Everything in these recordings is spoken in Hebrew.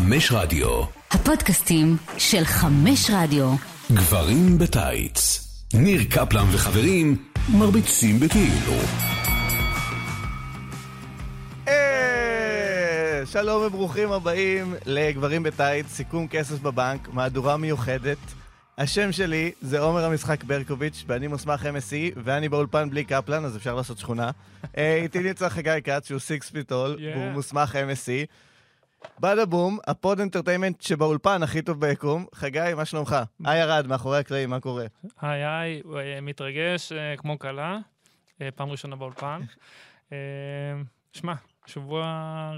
חמש רדיו. הפודקאסטים של חמש רדיו. גברים בטייץ. ניר קפלן וחברים מרביצים בכאילו. אה, שלום וברוכים הבאים לגברים בטייץ, סיכום כסף בבנק, מהדורה מיוחדת. השם שלי זה עומר המשחק ברקוביץ', ואני מוסמך MSC, ואני באולפן בלי קפלן, אז אפשר לעשות שכונה. אה, איתי נמצא חגי כץ, שהוא סיקס פיטול, Yeah. והוא מוסמך MSC. בדה בום, ה pod entertainment שבאולפן הכי טוב ביקום. חגי, מה שלומך? היי ירד, מאחורי הקלעים, מה קורה? היי היי, אה, מתרגש אה, כמו כלה, אה, פעם ראשונה באולפן. שמע, שבוע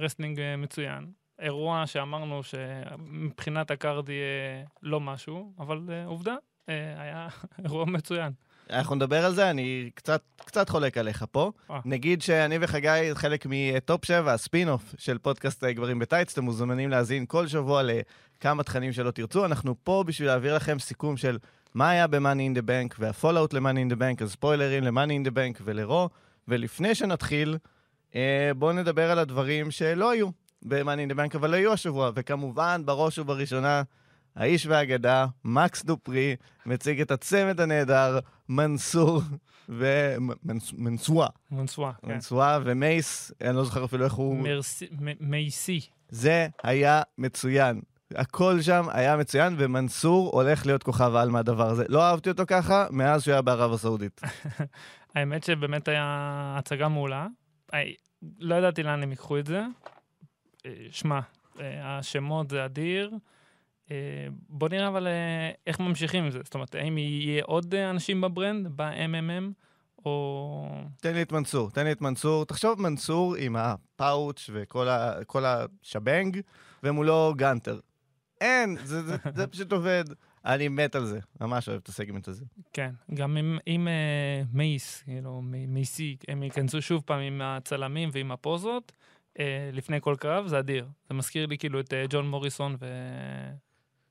wrestling מצוין. אירוע שאמרנו שמבחינת ה card יהיה לא משהו, אבל עובדה, היה אירוע מצוין. אנחנו נדבר על זה, אני קצת, קצת חולק עליך פה. אה. נגיד שאני וחגי חלק מטופ 7, הספין-אוף של פודקאסט גברים בטייץ, אתם מוזמנים להאזין כל שבוע לכמה תכנים שלא תרצו. אנחנו פה בשביל להעביר לכם סיכום של מה היה ב-Money in the Bank והפולאאוט ל-Money in the Bank, אז ספוילרים ל-Money in the Bank ולרו. ולפני שנתחיל, אה, בואו נדבר על הדברים שלא היו ב-Money in the Bank, אבל היו השבוע. וכמובן, בראש ובראשונה, האיש והאגדה, מקס דופרי, מציג את הצמד הנהדר, מנסור ומנסואה. מונסווה, כן. מנסואה ומייס, אני לא זוכר אפילו איך הוא... מרסי- מייסי. זה היה מצוין. הכל שם היה מצוין, ומנסור הולך להיות כוכב על מהדבר הזה. לא אהבתי אותו ככה מאז שהוא היה בערב הסעודית. האמת שבאמת היה הצגה מעולה. לא ידעתי לאן הם ייקחו את זה. אה, שמע, אה, השמות זה אדיר. אה, בוא נראה אבל אה, איך ממשיכים עם זה. זאת אומרת, האם יהיה עוד אה, אנשים בברנד, ב-MMM, או... תן לי את מנסור, תן לי את מנסור. תחשוב מנסור עם הפאוץ' וכל ה, השבנג, ומולו גאנטר. אין, זה, זה, זה פשוט עובד. אני מת על זה, ממש אוהב את הסגמנט הזה. כן, גם עם, עם אה, מייס, כאילו, מייסי, הם ייכנסו שוב פעם עם הצלמים ועם הפוזות, אה, לפני כל קרב, זה אדיר. זה מזכיר לי כאילו את ג'ון מוריסון ו...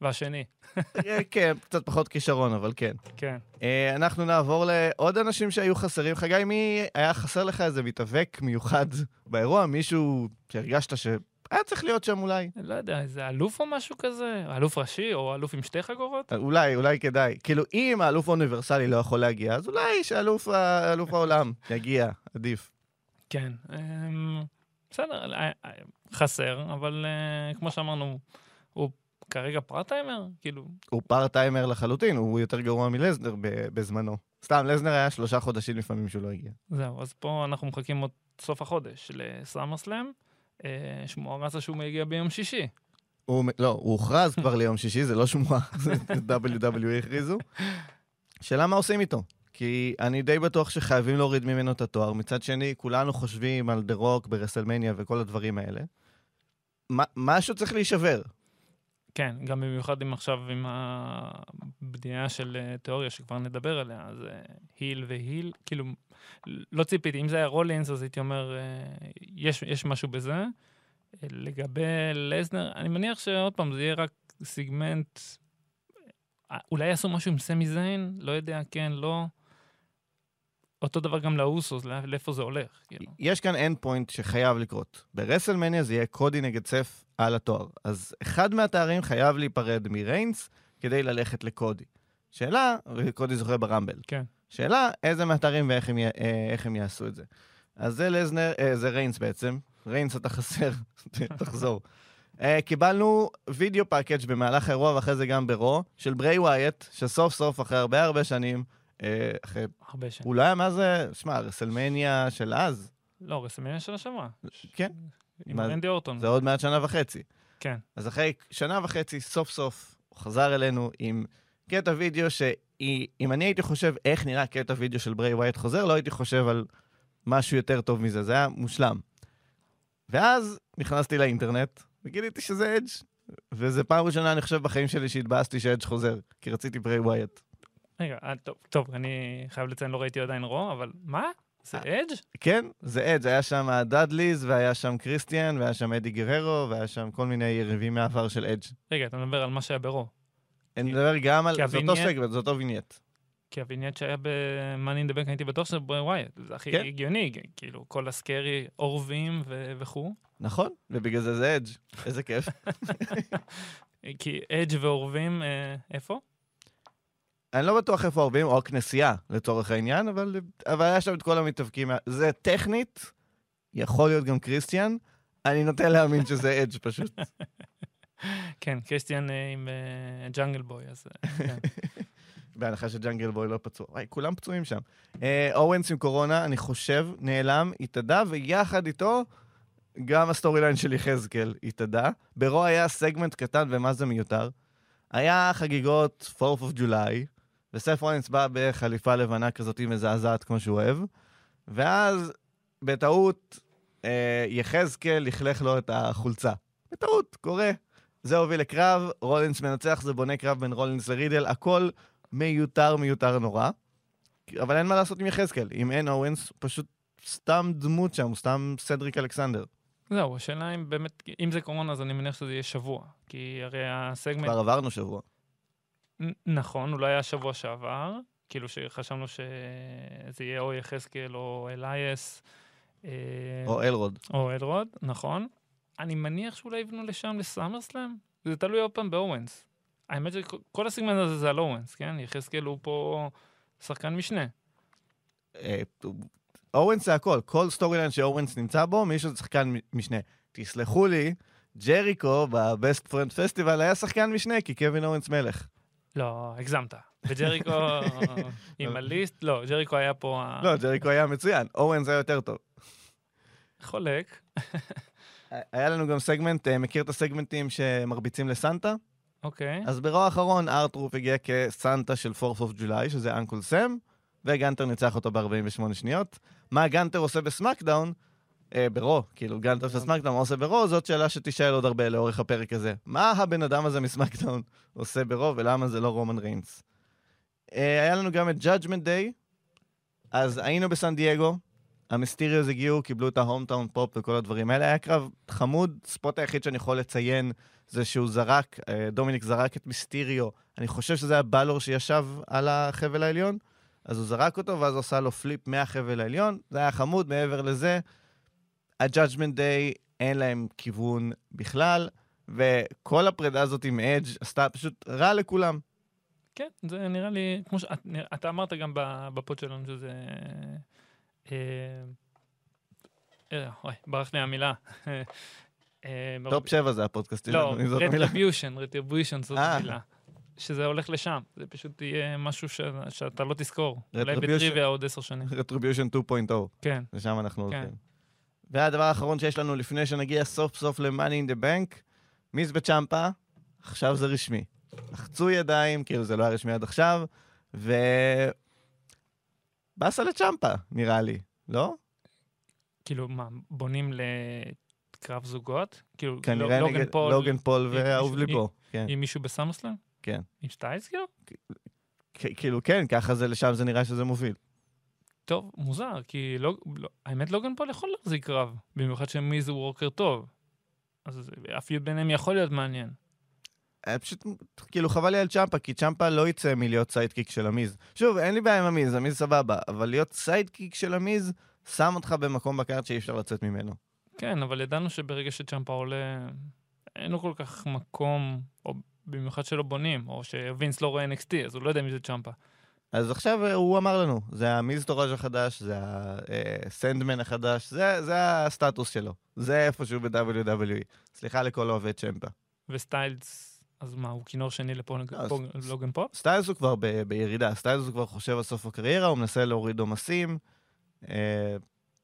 והשני. אה, כן, קצת פחות כישרון, אבל כן. כן. אה, אנחנו נעבור לעוד אנשים שהיו חסרים. חגי, מי היה חסר לך איזה מתאבק מיוחד באירוע? מישהו שהרגשת שהיה צריך להיות שם אולי? לא יודע, איזה אלוף או משהו כזה? אלוף ראשי או אלוף עם שתי חגורות? אולי, אולי כדאי. כאילו, אם האלוף האוניברסלי לא יכול להגיע, אז אולי שאלוף אלוף העולם יגיע, עדיף. כן. אמ, בסדר, אה, חסר, אבל כמו שאמרנו, כרגע part-timer? כאילו, הוא part-timer לחלוטין, הוא יותר גרוע מלסנר בזמנו. סתם, לזנר היה שלושה חודשים לפעמים שהוא לא הגיע. זהו, אז פה אנחנו מחכים עוד סוף החודש לסאמרסלאם. אה, שמועה רצה שהוא מגיע ביום שישי. הוא, לא, הוא הוכרז כבר ליום שישי, זה לא שמועה, זה WWE הכריזו. שאלה מה עושים איתו? כי אני די בטוח שחייבים להוריד ממנו את התואר. מצד שני, כולנו חושבים על דה רוק ברסלמניה וכל הדברים האלה. מה- משהו צריך להישבר. כן, גם במיוחד עם עכשיו עם הבנייה של אה, תיאוריה שכבר נדבר עליה, אז אה, heel ו heel, כאילו, לא ציפיתי, אם זה היה רולינס אז הייתי אומר, אה, יש, יש משהו בזה. לגבי לסנר, אני מניח שעוד פעם, זה יהיה רק סיגמנט, אולי יעשו משהו עם סמי זיין, לא יודע, כן, לא. אותו דבר גם לאוסוס, לא- לאיפה זה הולך, כאילו. יש כאן end point שחייב לקרות. ברסלמניה זה יהיה קודי נגד סת' על התואר. אז אחד מהתארים חייב להיפרד מריינס כדי ללכת לקודי. שאלה, וקודי זוכה ברמבל. כן. שאלה, איזה מהתארים ואיך הם, אה, איך הם יעשו את זה. אז זה לסנר, אה, זה ריינס בעצם. ריינס אתה חסר, תחזור. אה, קיבלנו video package במהלך האירוע ואחרי זה גם ברו, של בריי ווייט, שסוף סוף אחרי הרבה הרבה שנים, אחרי, הרבה שנים. היה מה זה, שמע, רסלמניה של אז, לא, רסלמניה של השבוע. כן. עם רנדי אורטון. זה עוד מעט שנה וחצי. כן. אז אחרי שנה וחצי, סוף סוף, הוא חזר אלינו עם קטע וידאו שאם אני הייתי חושב איך נראה קטע וידאו של בריי ווייט חוזר, לא הייתי חושב על משהו יותר טוב מזה, זה היה מושלם. ואז נכנסתי לאינטרנט, וגיליתי שזה אדג', וזה פעם ראשונה, אני חושב, בחיים שלי שהתבאסתי שאדג' חוזר, כי רציתי בריי ווייט. רגע, אה, טוב, טוב, אני חייב לציין, לא ראיתי עדיין רו, אבל מה? זה אדג'? כן, זה אדג', היה שם הדאדליז, והיה שם קריסטיאן, והיה שם אדי גררו, והיה שם כל מיני יריבים מהעבר של אדג'. רגע, אתה מדבר על מה שהיה ברו. אני מדבר גם על... זה אותו סגמנט, זה אותו vignette. כי ה vignette שהיה ב-Money in the Bank, הייתי בטוח שזה בריי ווייט. זה הכי כן. הגיוני, כאילו, כל ה scary עורבים ו- וכו'. נכון, ובגלל זה זה אדג'. איזה כיף. כי אדג' ועורבים, אה, איפה? אני לא בטוח איפה העורב, או הכנסייה, לצורך העניין, אבל, אבל היה שם את כל המתאבקים. זה טכנית, יכול להיות גם קריסטיאן. אני נוטה להאמין שזה אדג' פשוט. כן, קריסטיאן אה, עם אה, ג'אנגל בוי, אז אה, כן. בהנחה שג'אנגל בוי לא פצוע. וואי, כולם פצועים שם. אוונס עם קורונה, אני חושב, נעלם, התאדה, ויחד איתו גם ה storyline של יחזקאל התאדה. ברו היה סגמנט קטן, ומה זה מיותר. היה חגיגות 4th of July, וסף רולינס בא בחליפה לבנה כזאת מזעזעת כמו שהוא אוהב, ואז בטעות אה, יחזקאל לכלך לו את החולצה. בטעות, קורה. זה הוביל לקרב, רולינס מנצח, זה בונה קרב בין רולינס לרידל, הכל מיותר, מיותר נורא. אבל אין מה לעשות עם יחזקאל. אם אין אורנס, פשוט סתם דמות שם, הוא סתם סדריק אלכסנדר. זהו, השאלה אם באמת, אם זה קורונה, אז אני מניח שזה יהיה שבוע. כי הרי הסגמנט... כבר עברנו שבוע. נכון, אולי היה שבוע שעבר, כאילו שחשבנו שזה יהיה או יחזקאל או אלייאס. אה, או אלרוד. או אלרוד, נכון. אני מניח שאולי יבנו לשם לסאמרסלאם? זה תלוי עוד פעם באוונס. האמת שכל הסגמנט הזה זה על אוונס, כן? יחזקאל הוא פה שחקן משנה. אה, אוונס זה הכל, כל storyline שאוונס נמצא בו, מישהו זה שחקן משנה. תסלחו לי, ג'ריקו ב best friend festival היה שחקן משנה, כי קווין אוונס מלך. לא, הגזמת. וג'ריקו עם ה list, לא, ג'ריקו היה פה לא, ג'ריקו היה מצוין, אוונס היה יותר טוב. חולק. היה לנו גם סגמנט, אה, מכיר את הסגמנטים שמרביצים לסנטה? אוקיי. אז ברו האחרון אר-טרות' הגיע כסנטה של 4th of July, שזה Uncle Sam, וגנטר ניצח אותו ב-48 שניות. מה גנטר עושה ב SmackDown? אה, bro, כאילו גנטר של SmackDown, מה עושה bro? זאת שאלה שתישאל עוד הרבה לאורך הפרק הזה. מה הבן אדם הזה מ SmackDown עושה bro, ולמה זה לא רומן ריינס? אה, היה לנו גם את Judgment Day, אז היינו בסן דייגו, המסטיריוס הגיעו, קיבלו את ה hometown pop וכל הדברים האלה. היה קרב חמוד, spot היחיד שאני יכול לציין זה שהוא זרק, אה, דומיניק זרק את מיסטיריו, אני חושב שזה היה בלור שישב על החבל העליון, אז הוא זרק אותו, ואז הוא עשה לו flip מהחבל העליון, זה היה חמוד, מעבר לזה, ה-Judgment Day אין להם כיוון בכלל, וכל הפרידה הזאת עם אדג' עשתה פשוט רע לכולם. כן, זה נראה לי, כמו שאתה אמרת גם ב pod שלנו שזה... אה, אה, וואי, ברח לי המילה. Top 7 זה הפודקאסט לא, שלנו, המילה. Retribution, Retribution זאת אה. המילה. שזה הולך לשם, זה פשוט יהיה משהו ש- שאתה לא תזכור. אולי. בטריוויה עוד עשר שנים. Retribution 2.0, כן, לשם אנחנו כן. הולכים. והדבר האחרון שיש לנו לפני שנגיע סוף סוף ל-Money in the Bank, מיז וצ'מפה, עכשיו זה רשמי. לחצו ידיים, כאילו זה לא היה רשמי עד עכשיו, ו... באסה לצ'מפה, נראה לי, לא? כאילו, מה, בונים לקרב זוגות? כאילו, כנראה לא- נגד לוגן פול לוגן פול ואהוב ליבו. כן, עם מישהו ב SummerSlam? כן. עם סטיילס כאילו? כאילו כן, ככה זה, לשם זה נראה שזה מוביל. טוב, מוזר, כי לא, לא, האמת לוגן פול יכול להחזיק קרב, במיוחד שמיז הוא worker טוב. אז ה feud ביניהם יכול להיות מעניין. היה פשוט, כאילו חבל לי על צ'מפה, כי צ'מפה לא יצא מלהיות sidekick של המיז. שוב, אין לי בעיה עם המיז, המיז סבבה, אבל להיות sidekick של המיז, שם אותך במקום ב card שאי אפשר לצאת ממנו. כן, אבל ידענו שברגע שצ'מפה עולה, אין לו כל כך מקום, או במיוחד שלא בונים, או שווינס לא רואה NXT, אז הוא לא יודע מי זה צ'מפה. אז עכשיו אה, הוא אמר לנו, זה ה Miztourage החדש, זה הסנדאו החדש, זה, זה הסטטוס שלו. זה איפשהו ב-WWE. סליחה לכל אוהבי צ'מפה. וסטיילס, אז מה, הוא כינור שני לפול לוגן לוגן פול? סטיילס הוא כבר ב- בירידה, סטיילס הוא כבר חושב על סוף הקריירה, הוא מנסה להוריד עומסים. אה,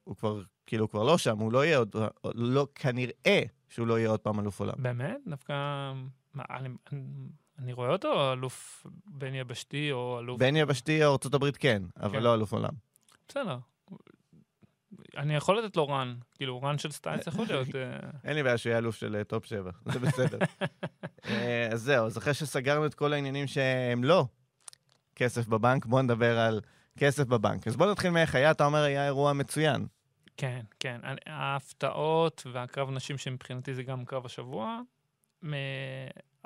הוא כבר, כאילו, הוא כבר לא שם, הוא לא יהיה עוד, לא, כנראה שהוא לא יהיה עוד פעם אלוף עולם. באמת? דווקא... מה, אני, אני, רואה אותו אלוף בין יבשתי, או אלוף... בין יבשתי או ארצות הברית כן, אבל כן. לא אלוף עולם. בסדר. אני יכול לתת לו run, כאילו run של סטיילס יכול להיות... אה, אין לי בעיה שהוא יהיה אלוף של אה, Top 7, זה בסדר. אה, אז זהו, אז אחרי שסגרנו את כל העניינים שהם לא כסף בבנק, בואו נדבר על כסף בבנק. אז בואו נתחיל מאיך היה, אתה אומר היה אירוע מצוין. כן, כן. ההפתעות והקרב נשים שמבחינתי זה גם קרב השבוע,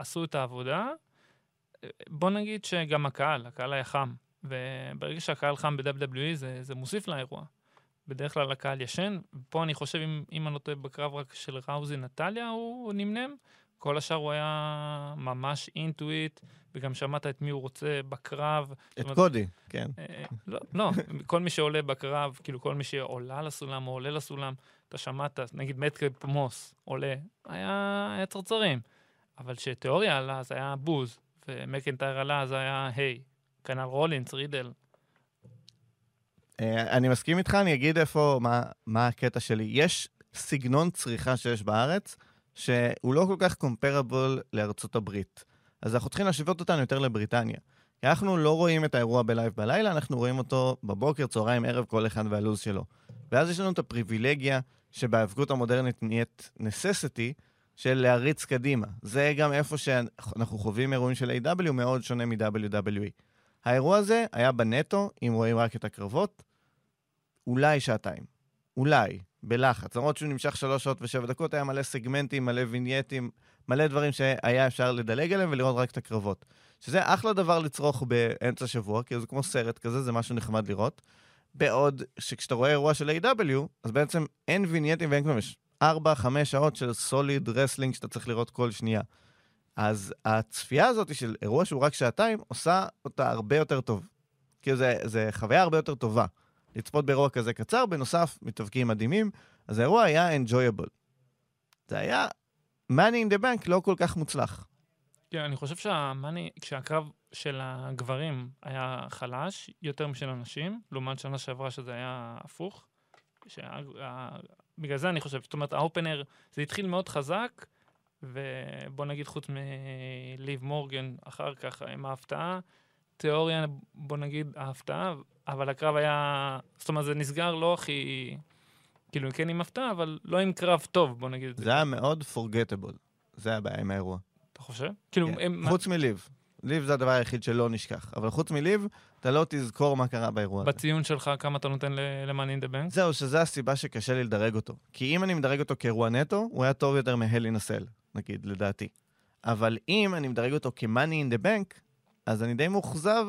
עשו את העבודה. בוא נגיד שגם הקהל, הקהל היה חם. וברגע שהקהל חם ב-WWE זה, זה מוסיף לאירוע. בדרך כלל הקהל ישן, פה אני חושב, אם, אם אני לא טועה, בקרב רק של ראוזי נטליה הוא, נמנם, כל השאר הוא היה ממש אינטואיט, וגם שמעת את מי הוא רוצה בקרב. את קודי, כן. אה, לא, לא, כל מי שעולה בקרב, כאילו כל מי שעולה לסולם או עולה לסולם, אתה שמעת, נגיד מטקאפ מוס עולה, היה, היה צרצרים. אבל כשתיאוריה עלה, אז היה בוז, ומקנטייר עלה, אז היה היי. כנ"ל רולינס, רידל. אה, אני מסכים איתך, אני אגיד איפה, מה, מה הקטע שלי. יש סגנון צריכה שיש בארץ, שהוא לא כל כך קומפרבול לארצות הברית. אז אנחנו צריכים להשוות אותנו יותר לבריטניה. כי אנחנו לא רואים את האירוע בלייב בלילה, אנחנו רואים אותו בבוקר, צהריים, ערב, כל אחד והלו"ז שלו. ואז יש לנו את הפריבילגיה שבהאבקות המודרנית נהיית נססיטי של להריץ קדימה. זה גם איפה שאנחנו חווים אירועים של A.W. מאוד שונה מ-WWE. האירוע הזה היה בנטו, אם רואים רק את הקרבות, אולי שעתיים. אולי, בלחץ. למרות שהוא נמשך שלוש שעות ושבע דקות, היה מלא סגמנטים, מלא וינייטים, מלא דברים שהיה אפשר לדלג עליהם ולראות רק את הקרבות. שזה אחלה דבר לצרוך באמצע שבוע, כי זה כמו סרט כזה, זה משהו נחמד לראות. בעוד שכשאתה רואה אירוע של AEW, אז בעצם אין וינייטים ואין כלום, יש 4-5 שעות של solid wrestling שאתה צריך לראות כל שנייה. אז הצפייה הזאת של אירוע שהוא רק שעתיים, עושה אותה הרבה יותר טוב. כאילו, זה חוויה הרבה יותר טובה. לצפות באירוע כזה קצר, בנוסף, מתאבקים מדהימים, אז האירוע היה enjoyable. זה היה money in the bank לא כל כך מוצלח. כן, אני חושב שהמאני, כשהקרב של הגברים היה חלש יותר משל הנשים, לעומת שנה שעברה שזה היה הפוך. בגלל זה אני חושב, זאת אומרת, האופנר, זה התחיל מאוד חזק, ובוא נגיד חוץ מליב מורגן אחר כך עם ההפתעה, תיאוריה, בוא נגיד, ההפתעה, אבל הקרב היה, זאת אומרת, זה נסגר לא הכי, כאילו, כן עם הפתעה, אבל לא עם קרב טוב, בוא נגיד. זה היה מאוד פורגטבול, זה הבעיה עם האירוע. אתה חושב? כאילו, כן. הם... חוץ מליב. ליב זה הדבר היחיד שלא נשכח. אבל חוץ מליב, אתה לא תזכור מה קרה באירוע הזה. בציון שלך, כמה אתה נותן ל-Money in the Bank? זהו, שזו הסיבה שקשה לי לדרג אותו. כי אם אני מדרג אותו כאירוע נטו, הוא היה טוב יותר מהל ינסל, נגיד, לדעתי. אבל אם אני מדרג אותו כ-Money in the Bank, אז אני די מאוכזב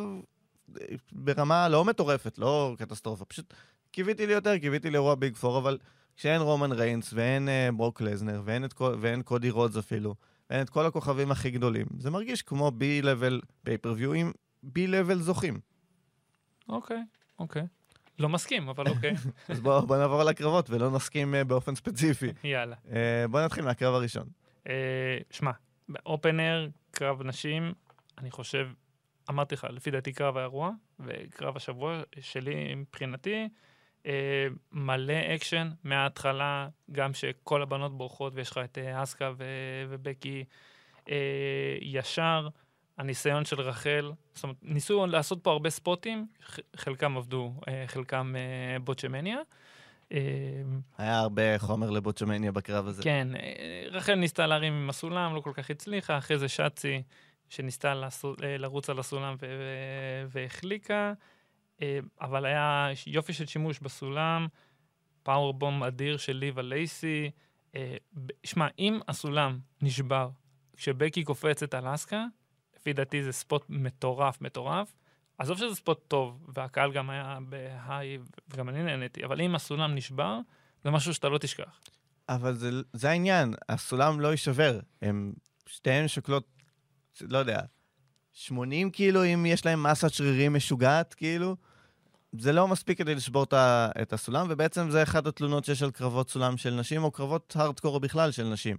ברמה לא מטורפת, לא קטסטרופה. פשוט קיוויתי לי יותר, קיוויתי לאירוע Big Four, אבל כשאין רומן ריינס ואין אה, ברוק לזנר ואין, כל, ואין קודי רודס אפילו, ואין את כל הכוכבים הכי גדולים, זה מרגיש כמו B-level pay-per-view עם B-level זוכים. אוקיי, אוקיי. לא מסכים, אבל אוקיי. אז בואו בוא נעבור לקרבות ולא נסכים אה, באופן ספציפי. יאללה. אה, בואו נתחיל מהקרב הראשון. אה, שמע, ב opener, קרב נשים, אני חושב אמרתי לך, לפי דעתי קרב האירוע, וקרב השבוע שלי מבחינתי, אה, מלא אקשן מההתחלה, גם שכל הבנות בורחות ויש לך את אה, אסקה ו- ובקי אה, ישר. הניסיון של רקל, זאת אומרת, ניסו לעשות פה הרבה ספוטים, חלקם עבדו, אה, חלקם אה, botchamania. אה, היה הרבה חומר לבוטשמניה בקרב הזה. כן, אה, רחל ניסתה להרים עם הסולם, לא כל כך הצליחה, אחרי זה שצי שניסתה אה, לרוץ על הסולם והחליקה, אבל היה יופי של שימוש בסולם, פאורבום אדיר של ליבה לייסי. אה, שמע, אם הסולם נשבר כשבקי קופצת על אסקה, לפי דעתי זה ספוט מטורף, מטורף. עזוב שזה ספוט טוב, והקהל גם היה בהיי, וגם אני נהניתי, אבל אם הסולם נשבר, זה משהו שאתה לא תשכח. אבל זה, זה העניין, הסולם לא יישבר. הם שתיהן שוקלות לא יודע, 80 כאילו, אם יש להם מסת שרירים משוגעת, כאילו, זה לא מספיק כדי לשבור את הסולם, ובעצם זה אחת התלונות שיש על קרבות סולם של נשים, או קרבות הארדקור בכלל של נשים,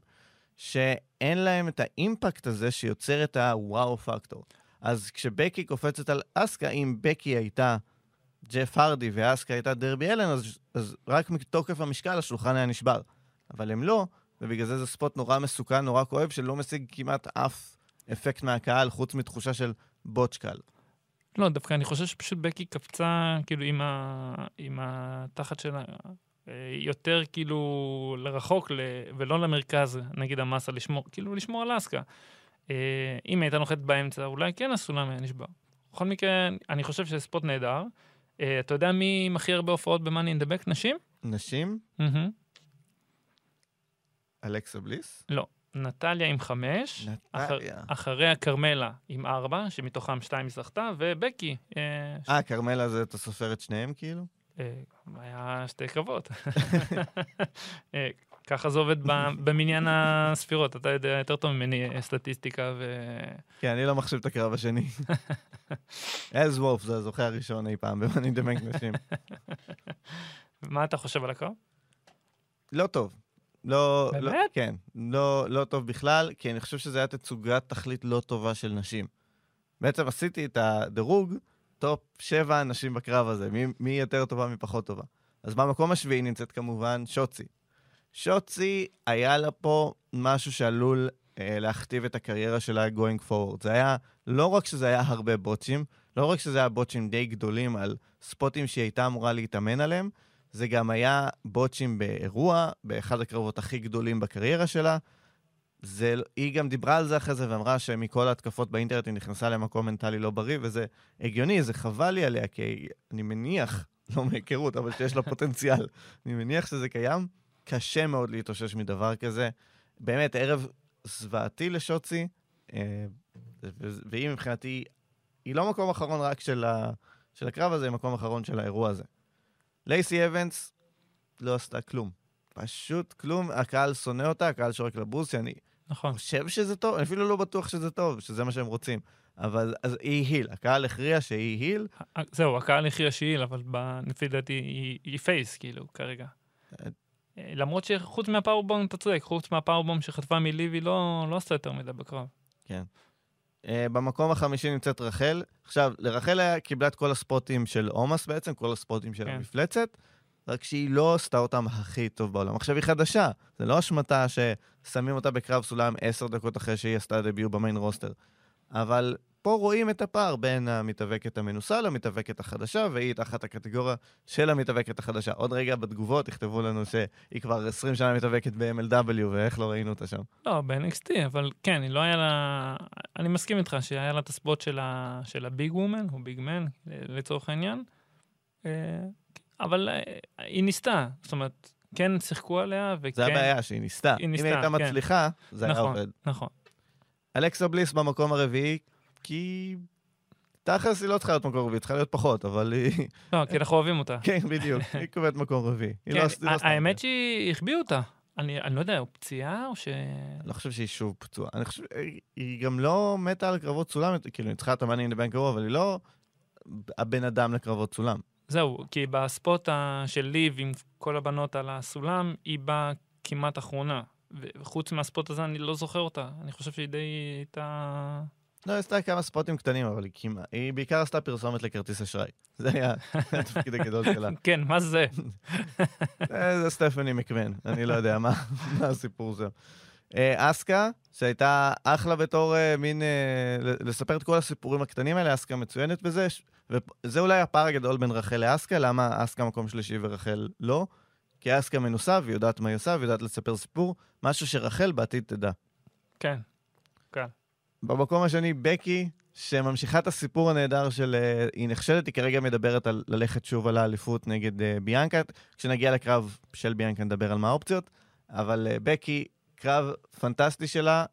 שאין להם את האימפקט הזה שיוצר את הוואו פקטור. אז כשבקי קופצת על אסקה, אם בקי הייתה ג'ף הרדי ואסקה הייתה דרבי אלן, אז, אז רק מתוקף המשקל השולחן היה נשבר. אבל הם לא, ובגלל זה זה ספוט נורא מסוכן, נורא כואב, שלא משיג כמעט אף אפקט מהקהל, חוץ מתחושה של בוטש קל. לא, דווקא אני חושב שפשוט בקי קפצה, כאילו, עם, ה... עם התחת שלה, אה, יותר כאילו לרחוק ל... ולא למרכז, נגיד המסה, לשמור, כאילו לשמור על אסקה. אה, אם הייתה נוחתת באמצע, אולי כן הסולם היה נשבר. בכל מקרה, אני חושב שזה ספוט נהדר. אה, אתה יודע מי עם הכי הרבה הופעות ב-Money in the Back? נשים? נשים? אלכסה בליס? לא. נטליה עם חמש, אחר, נטליה. אחריה כרמלה עם ארבע, שמתוכם שתיים היא זכתה, ובקי, אה, אה, כרמלה זה, אתה סופר את שניהם כאילו? אה, היה שתי קרבות. אה, ככה זה עובד במניין הספירות, אתה יודע יותר טוב ממני סטטיסטיקה ו... כן, אני לא מחשיב את הקרב השני. אז וולף זה הזוכה הראשון אי פעם ב Money נשים. מה אתה חושב על הקרב? לא טוב. לא, לא, באמת? כן, לא, לא טוב בכלל, כי אני חושב שזה היה תצוגת תכלית לא טובה של נשים. בעצם עשיתי את הדירוג, top שבע נשים בקרב הזה, מי, מי יותר טובה, מי פחות טובה. אז במקום השביעי נמצאת כמובן שוצי. שוצי, היה לה פה משהו שעלול אה, להכתיב את הקריירה שלה going forward. זה היה, לא רק שזה היה הרבה בוטשים, לא רק שזה היה בוטשים די גדולים על ספוטים שהיא הייתה אמורה להתאמן עליהם, זה גם היה בוטשים באירוע, באחד הקרבות הכי גדולים בקריירה שלה. זה, היא גם דיברה על זה אחרי זה ואמרה שמכל ההתקפות באינטרנט היא נכנסה למקום מנטלי לא בריא, וזה הגיוני, זה חבל לי עליה, כי אני מניח, לא מהיכרות, אבל שיש לה פוטנציאל, אני מניח שזה קיים. קשה מאוד להתאושש מדבר כזה. באמת, ערב זוועתי לשוצי, אה, והיא מבחינתי, היא לא מקום אחרון רק של, של הקרב הזה, היא מקום אחרון של האירוע הזה. לייסי אבנס לא עשתה כלום. פשוט כלום, הקהל שונא אותה, הקהל שורק לבוסי, אני נכון. חושב שזה טוב, אני אפילו לא בטוח שזה טוב, שזה מה שהם רוצים. אבל אז היא היל, הקהל הכריע שהיא היל, ה- זהו, הקהל הכריע שהיל, אבל ב- לפי דעתי היא- היא פייס, כאילו, כרגע. אה. אה, למרות שחוץ מהפאורבום, אתה צודק, חוץ מהפאורבום שחטפה מליבי, לא לא עשתה יותר מדי בקרב. Uh, במקום החמישי נמצאת רחל. עכשיו, לרחל היה, קיבלה את כל הספוטים של עומס בעצם, כל הספוטים של כן. המפלצת, רק שהיא לא עשתה אותם הכי טוב בעולם. עכשיו היא חדשה, זה לא אשמתה ששמים אותה בקרב סולם עשר דקות אחרי שהיא עשתה דביוט במיין רוסטר. אבל פה רואים את הפער בין המתאבקת המנוסה למתאבקת החדשה, והיא תחת הקטגוריה של המתאבקת החדשה. עוד רגע בתגובות יכתבו לנו שהיא כבר 20 שנה מתאבקת ב-MLW, ואיך לא ראינו אותה שם. לא, ב-NXT, אבל כן, היא לא היה לה... אני מסכים איתך שהיה לה את הספוט של הביג וומן, או ביג מן, לצורך העניין. אה, אבל אה, היא ניסתה, זאת אומרת, כן שיחקו עליה, וכן... זה הבעיה, שהיא ניסתה. היא אם ניסתה, היא הייתה כן. מצליחה, זה היה נכון. עובד. נכון. אלכסה בליס במקום הרביעי, כי... תכלס היא לא צריכה להיות מקום רביעי, צריכה להיות פחות, אבל היא... לא, כי אנחנו אוהבים אותה. כן, בדיוק, היא קובעת מקום רביעי. היא כן, לא היא לא האמת שהיא החביאו אותה. אני אני לא יודע, הוא פציעה או ש... אני לא חושב שהיא שוב פצועה. אני חושב, היא גם לא מתה על קרבות סולם, כאילו, היא צריכה את המאני אין דה בנק אבל היא לא הבן אדם לקרבות סולם. זהו, כי בספוט של ליב עם כל הבנות על הסולם, היא באה כמעט אחרונה. וחוץ מהספוט הזה אני לא זוכר אותה. אני חושב שהיא די הייתה... לא, היא עשתה כמה ספוטים קטנים, אבל היא כמעט... היא בעיקר עשתה פרסומת לכרטיס אשראי. זה היה התפקיד הגדול שלה. כן, מה זה? אה, זה סטפני מקמן, אני לא יודע מה הסיפור שם. אה, אסקה, שהייתה אחלה בתור אה, מין... לספר את כל הסיפורים הקטנים האלה, אסקה מצוינת בזה, וזה אולי הפער הגדול בין רחל לאסקה, למה אסקה מקום שלישי ורחל לא? כי אסקה מנוסה והיא יודעת מה היא עושה, והיא יודעת לספר סיפור, משהו שרחל בעתיד תדע. כן. במקום השני, בקי, שממשיכה את הסיפור הנהדר של... אה, היא נכשלת, היא כרגע מדברת על ללכת שוב על האליפות נגד אה, ביאנקה. כשנגיע לקרב של ביאנקה נדבר על מה האופציות, אבל אה, בקי, קרב פנטסטי שלה.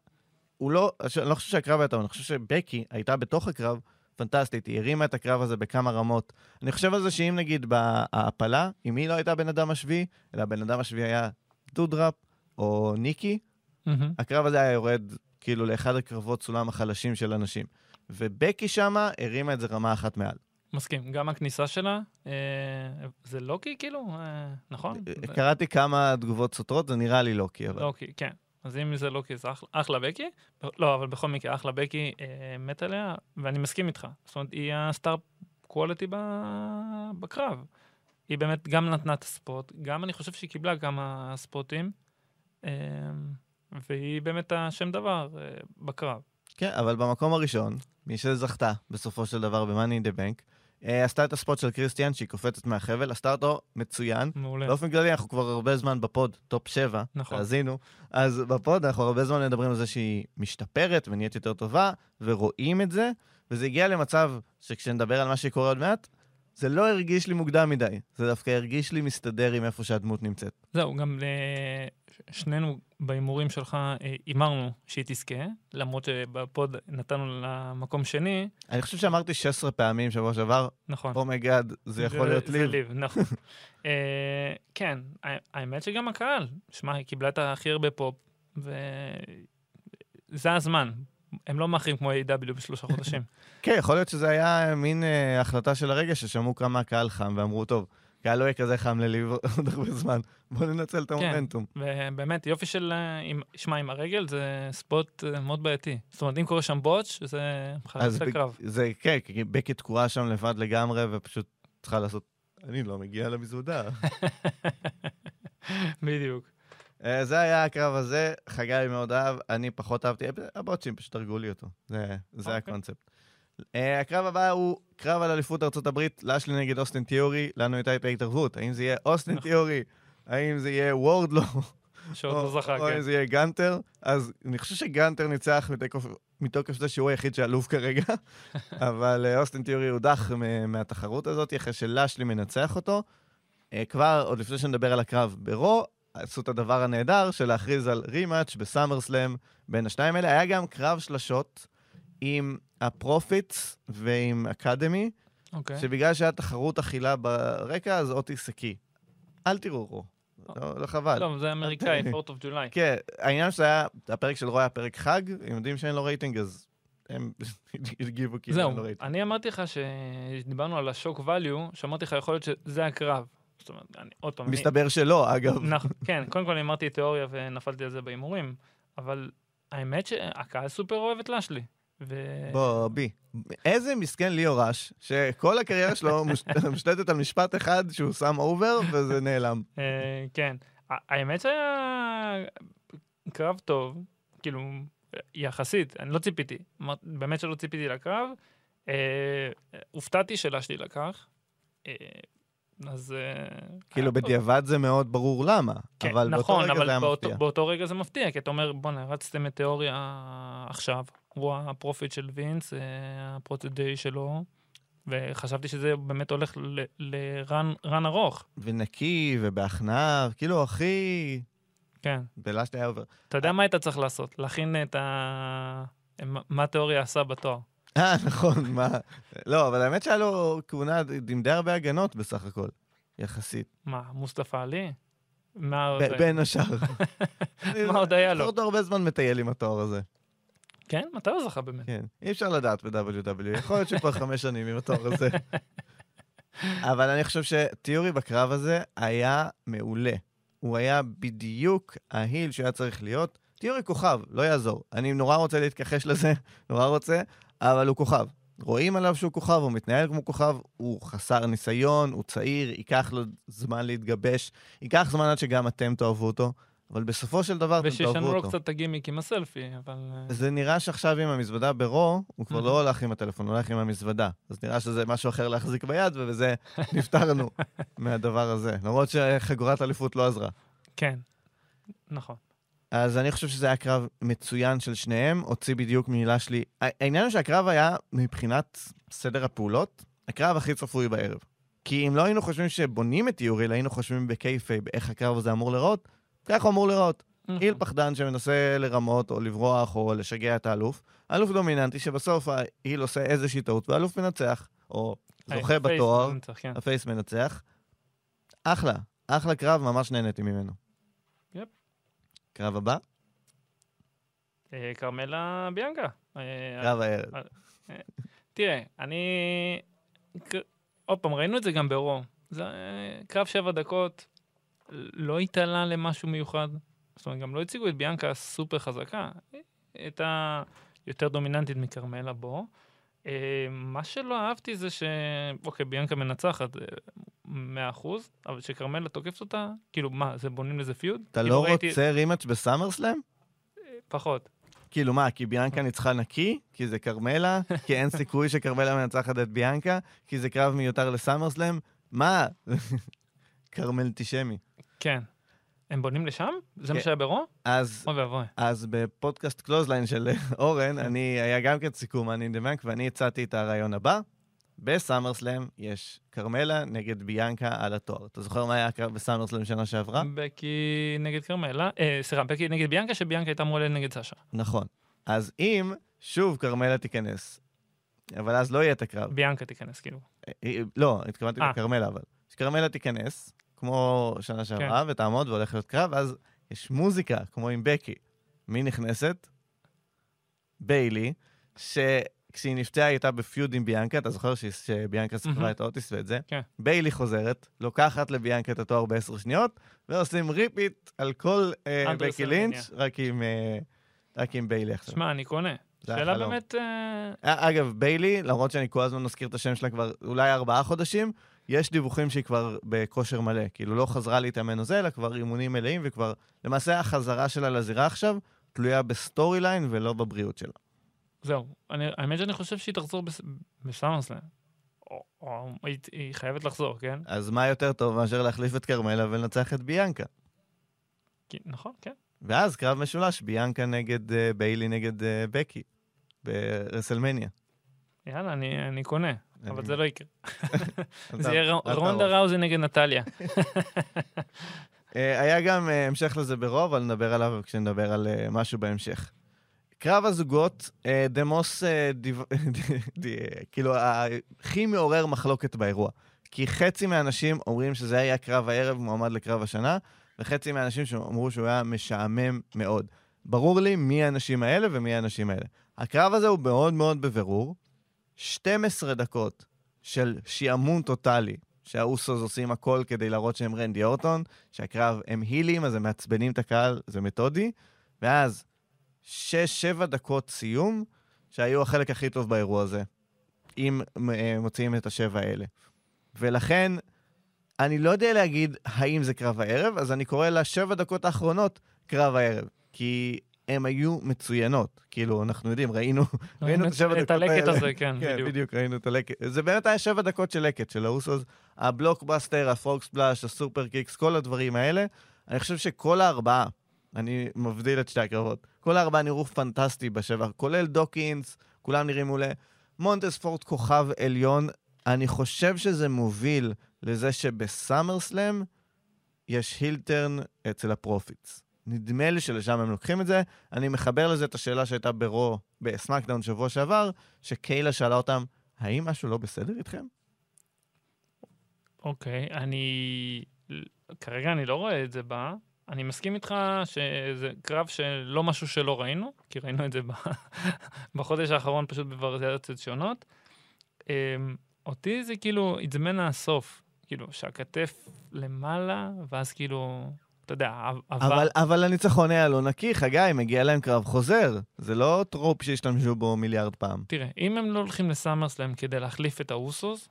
הוא לא, אני לא חושב שהקרב היה טוב, אני חושב שבקי הייתה בתוך הקרב פנטסטית, היא הרימה את הקרב הזה בכמה רמות. אני חושב על זה שאם נגיד בהעפלה, אם היא לא הייתה בן אדם השביעי, אלא הבן אדם השביעי היה דודראפ או ניקי, מהמם. הקרב הזה היה יורד כאילו לאחד הקרבות סולם החלשים של אנשים. ובקי שמה הרימה את זה רמה אחת מעל. מסכים. גם הכניסה שלה, אה, זה לוקי כאילו? אה, נכון? זה- קראתי כמה תגובות סותרות, זה נראה לי לוקי, אבל... לוקי, כן. אז אם זה לוקי, זה אחלה- אחלה בקי. לא, אבל בכל מקרה, אחלה בקי אה, מת עליה, ואני מסכים איתך. זאת אומרת, היא ה star quality ב- בקרב. היא באמת גם נתנה את ה spot, גם אני חושב שהיא קיבלה כמה ספוטים, אה, והיא באמת השם דבר אה, בקרב. כן, אבל במקום הראשון, מי שזכתה בסופו של דבר ב-Money in the Bank, אה, עשתה את ה spot של קריסטיאן, שהיא קופצת מהחבל, עשתה אותו מצוין. מעולה. באופן כללי, אנחנו כבר הרבה זמן ב pod, Top 7, נכון. תאזינו, אז ב pod אנחנו הרבה זמן מדברים על זה שהיא משתפרת ונהיית יותר טובה, ורואים את זה, וזה הגיע למצב שכשנדבר על מה שקורה עוד מעט, זה לא הרגיש לי מוקדם מדי, זה דווקא הרגיש לי מסתדר עם איפה שהדמות נמצאת. זהו, גם אה, שנינו בהימורים שלך אה, הימרנו שהיא תזכה, למרות שב pod נתנו לה מקום שני, אני חושב שאמרתי 16 פעמים שבוע שעבר, נכון. Oh my God, זה יכול להיות זה לי. ליב, נכון. אה, כן, האמת שגם הקהל, שמע, היא קיבלה את הכי הרבה פופ, וזה הזמן. הם לא מאחרים כמו A.W. בשלושה חודשים. כן, יכול להיות שזה היה מין אה, החלטה של הרגע ששמעו כמה הקהל חם ואמרו, טוב, קהל לא יהיה כזה חם לליב עוד הרבה זמן, בואו ננצל את המומנטום. ובאמת, יופי של... אה, שמע, עם הרגל זה ספוט אה, מאוד בעייתי. זאת אומרת, אם קורה שם בוטש, זה אז את הקרב. זה, כן, כי בקי תקועה שם לבד לגמרי, ופשוט צריכה לעשות, אני לא מגיע למזוודה. בדיוק. אה, זה היה הקרב הזה, חגי מאוד אהב, אני פחות אהבתי, הבוטשים פשוט הרגו לי אותו, זה, זה אוקיי. הקונספט. אה, הקרב הבא הוא קרב על אליפות ארצות הברית, לשלי נגד אוסטין תיאורי, לנו הייתה פה התערבות, האם זה יהיה אוסטין נכון. תיאורי, האם זה יהיה וורדלו, שעוד או לא זכה, או כן. אם זה יהיה גנטר, אז אני חושב שגנטר ניצח מתוקף, מתוקף זה שהוא היחיד שאלוף כרגע, אבל אה, אוסטין תיאורי הודח מהתחרות הזאת, אחרי שלשלי מנצח אותו. כבר, עוד לפני שנדבר על הקרב ב Raw, עשו את הדבר הנהדר של להכריז על rematch ב SummerSlam בין השניים האלה. היה גם קרב שלשות עם ה Profits ועם Academy, אוקיי. שבגלל שהיה תחרות אכילה ברקע, אז אוטיס הקיא. אל תראו Raw, לא, לא חבל. לא, זה אמריקאי, 4th of July. כן, העניין שזה היה, הפרק של Raw היה פרק חג, הם יודעים שאין לו רייטינג, אז הם הגיבו כאילו אין לו זהו, רייטינג. אני אמרתי לך שדיברנו על ה shock value, שאמרתי לך, יכול להיות שזה הקרב. זאת אומרת, אני, עוד פעם, אני- מסתבר שלא, אגב. נכון, כן, קודם כל אני אמרתי תיאוריה ונפלתי על זה בהימורים, אבל האמת שהקהל סופר אוהב את לשלי. ו... בוא, בי. איזה מסכן ליאו ראש, שכל הקריירה שלו מוש- מושתתת על משפט אחד שהוא שם over, וזה נעלם. אה, כן. האמת שהיה קרב טוב, כאילו, יחסית, אני לא ציפיתי, באמת שלא ציפיתי לקרב. אה, הופתעתי שלשלי לקח. אה, אז... אה, כאילו, טוב. בדיעבד זה מאוד ברור למה, כן, אבל באותו נכון, רגע אבל זה היה באותו. באותו רגע זה מפתיע, כי אתה אומר, בואנה, הרצתם את תיאורי עכשיו, הוא ה protégé של וינס, אה, ה protégé שלו, וחשבתי שזה באמת הולך לרן ארוך. ונקי, ובהכנעה, כאילו, הכי... כן. בלשתי היה עובר. אתה יודע מה היית צריך לעשות? להכין את ה... מה- מה התיאוריה עשה בתואר. אה, נכון, מה... לא, אבל האמת שהיה לו כהונה עם די הרבה הגנות בסך הכל, יחסית. מה, מוסטפא עלי? מה עוד היה? בין השאר. מה עוד היה לו? עוד הרבה זמן מטייל עם התואר הזה. כן? מתי הוא זכה באמת? כן, אי אפשר לדעת ב-WW, יכול להיות שכבר חמש שנים עם התואר הזה. אבל אני חושב שתיאורי בקרב הזה היה מעולה. הוא היה בדיוק ההיל שהיה צריך להיות. תיאורי כוכב, לא יעזור. אני נורא רוצה להתכחש לזה, נורא רוצה, אבל הוא כוכב. רואים עליו שהוא כוכב, הוא מתנהל כמו כוכב, הוא חסר ניסיון, הוא צעיר, ייקח לו זמן להתגבש, ייקח זמן עד שגם אתם תאהבו אותו, אבל בסופו של דבר אתם תאהבו אותו. ושישנו לו קצת את הגימיק עם הסלפי, אבל... אה, זה נראה שעכשיו עם המזוודה ברו, הוא כבר. לא הולך עם הטלפון, הוא הולך עם המזוודה. אז נראה שזה משהו אחר להחזיק ביד, ובזה נפטרנו מהדבר הזה. למרות שחגורת אליפות לא עזרה. כן, נכון. אז אני חושב שזה היה קרב מצוין של שניהם, הוציא בדיוק מילה שלי. העניין הוא שהקרב היה, מבחינת סדר הפעולות, הקרב הכי צפוי בערב. כי אם לא היינו חושבים שבונים את תיאורי, היינו חושבים ב kayfabe איך הקרב הזה אמור להיראות, ככה הוא אמור להיראות. נכון. heel פחדן שמנסה לרמות או לברוח או לשגע את האלוף. אלוף דומיננטי שבסוף ה heel עושה איזושהי טעות והאלוף מנצח, או זוכה ה babyface בתואר, כן. ה face מנצח. אחלה, אחלה קרב, ממש נהניתי ממנו. yep. קרב הבא? אה, כרמלה ביאנקה. אה, קרב הערב. תראה, אני... עוד פעם, ראינו את זה גם ב Raw. זה אה, קרב שבע דקות, לא התעלה למשהו מיוחד. זאת אומרת, גם לא הציגו את ביאנקה סופר חזקה. הייתה יותר דומיננטית מכרמלה בו. אה, מה שלא אהבתי זה ש... אוקיי, ביאנקה מנצחת, אה, מאה אחוז, אבל שכרמלה תוקפת אותה, כאילו, מה, זה בונים לזה פיוד? אתה כאילו, לא ראיתי- רוצה רימאץ' בסאמרסלאם? פחות. כאילו מה, כי ביאנקה ניצחה נקי? כי זה כרמלה? כי אין סיכוי שכרמלה מנצחת את ביאנקה? כי זה קרב מיותר לסאמרסלאם? מה? כרמל אנטישמי. כן. הם בונים לשם? זה מה כן. שהיה ב Raw? אז אוי ואבוי. אז בפודקאסט Clothesline של אורן, אני, היה גם כן סיכום Money in the Bank, ואני הצעתי את הרעיון הבא. ב SummerSlam יש כרמלה נגד ביאנקה על התואר. אתה זוכר מה היה ב SummerSlam שנה שעברה? בקי נגד כרמלה, אה, סליחה, בקי נגד ביאנקה, שביאנקה הייתה אמורה נגד סשה. נכון. אז אם שוב כרמלה תיכנס, אבל אז לא יהיה את הקרב. ביאנקה תיכנס, כאילו. אה, אה, לא, התכוונתי. לכרמלה, אבל. שכרמלה תיכנס, כמו שנה שעברה, ותעמוד והולך להיות קרב, אז יש מוזיקה, כמו עם בקי. מי נכנסת? ביילי, שכשהיא נפצעה היא הייתה ב feud עם ביאנקה, אתה זוכר שביאנקה סיפרה מהמם. את האוטיס ואת זה? כן. ביילי חוזרת, לוקחת לביאנקה את התואר בעשר שניות, ועושים repeat על כל עד בקי. לינץ', רק עם, אה, רק עם ביילי עכשיו. שמע, אני קונה. שאלה. באמת... אה, אגב, ביילי, למרות שאני כל הזמן מזכיר את השם שלה כבר אולי ארבעה חודשים, יש דיווחים שהיא כבר בכושר מלא. כאילו לא חזרה להתאמן או זה, אלא כבר אימונים מלאים, וכבר... למעשה החזרה שלה לזירה עכשיו תלויה ב storyline ולא בבריאות שלה. זהו. אני- האמת שאני חושב שהיא תחזור בס- ב SummerSlam. או- או היא- היא חייבת לחזור, כן? אז מה יותר טוב מאשר להחליף את כרמלה ולנצח את ביאנקה? כי- נכון, כן. ואז קרב משולש, ביאנקה נגד אה, ביילי נגד אה, בקי, ב WrestleMania. יאללה, אני אני קונה. אבל אני- זה לא יקרה. זה יהיה רונדה. ראוזי נגד נטליה. אה, היה גם המשך לזה ברוב, אבל נדבר עליו כשנדבר על משהו בהמשך. קרב הזוגות, אה, דמוס, אה, דיו- ד- כאילו, הכי מעורר מחלוקת באירוע. כי חצי מהאנשים אומרים שזה היה קרב הערב מועמד לקרב השנה, וחצי מהאנשים שאמרו שהוא היה משעמם מאוד. ברור לי מי האנשים האלה ומי האנשים האלה. הקרב הזה הוא מאוד מאוד בבירור. 12 דקות של שעמום טוטאלי, שהאוסוס עושים הכל כדי להראות שהם רנדי אורטון, שהקרב הם הילים, אז הם מעצבנים את הקהל, זה מתודי, ואז 6-7 דקות סיום, שהיו החלק הכי טוב באירוע הזה, אם אה, מוציאים את השבע האלה. ולכן, אני לא יודע להגיד האם זה קרב הערב, אז אני קורא לשבע דקות האחרונות קרב הערב, כי הן היו מצוינות. כאילו, אנחנו יודעים, ראינו, ראינו את השבע את דקות הלקט האלה. הזה, כן, כן, בדיוק. בדיוק, ראינו את הלקט. זה באמת היה שבע דקות של לקט, של האוסוס. הבלוקבאסטר, ה frog splash, ה superkicks, כל הדברים האלה. אני חושב שכל הארבעה, אני מבדיל את שתי הקרבות, כל הארבעה נראו פנטסטי בשבע, כולל דוקינס, כולם נראים מעולה. מונטז פורד כוכב עליון, אני חושב שזה מוביל לזה שב SummerSlam יש heel turn אצל ה Profits. נדמה לי שלשם הם לוקחים את זה. אני מחבר לזה את השאלה שהייתה ב Raw, ב SmackDown שבוע שעבר, שקיילה שאלה אותם, האם משהו לא בסדר איתכם? אוקיי, אני... כרגע אני לא רואה את זה בא. אני מסכים איתך שזה קרב שלא משהו שלא ראינו, כי ראינו את זה. בחודש האחרון פשוט בוורזיות שונות. אמ, אותי זה כאילו עצמן הסוף, כאילו שהכתף למעלה, ואז כאילו, אתה יודע. אבל, אבל הניצחון היה לא נקי, חגי, מגיע להם קרב חוזר. זה לא trope שהשתמשו בו מיליארד פעם. תראה, אם הם לא הולכים ל SummerSlam כדי להחליף את האוסוס,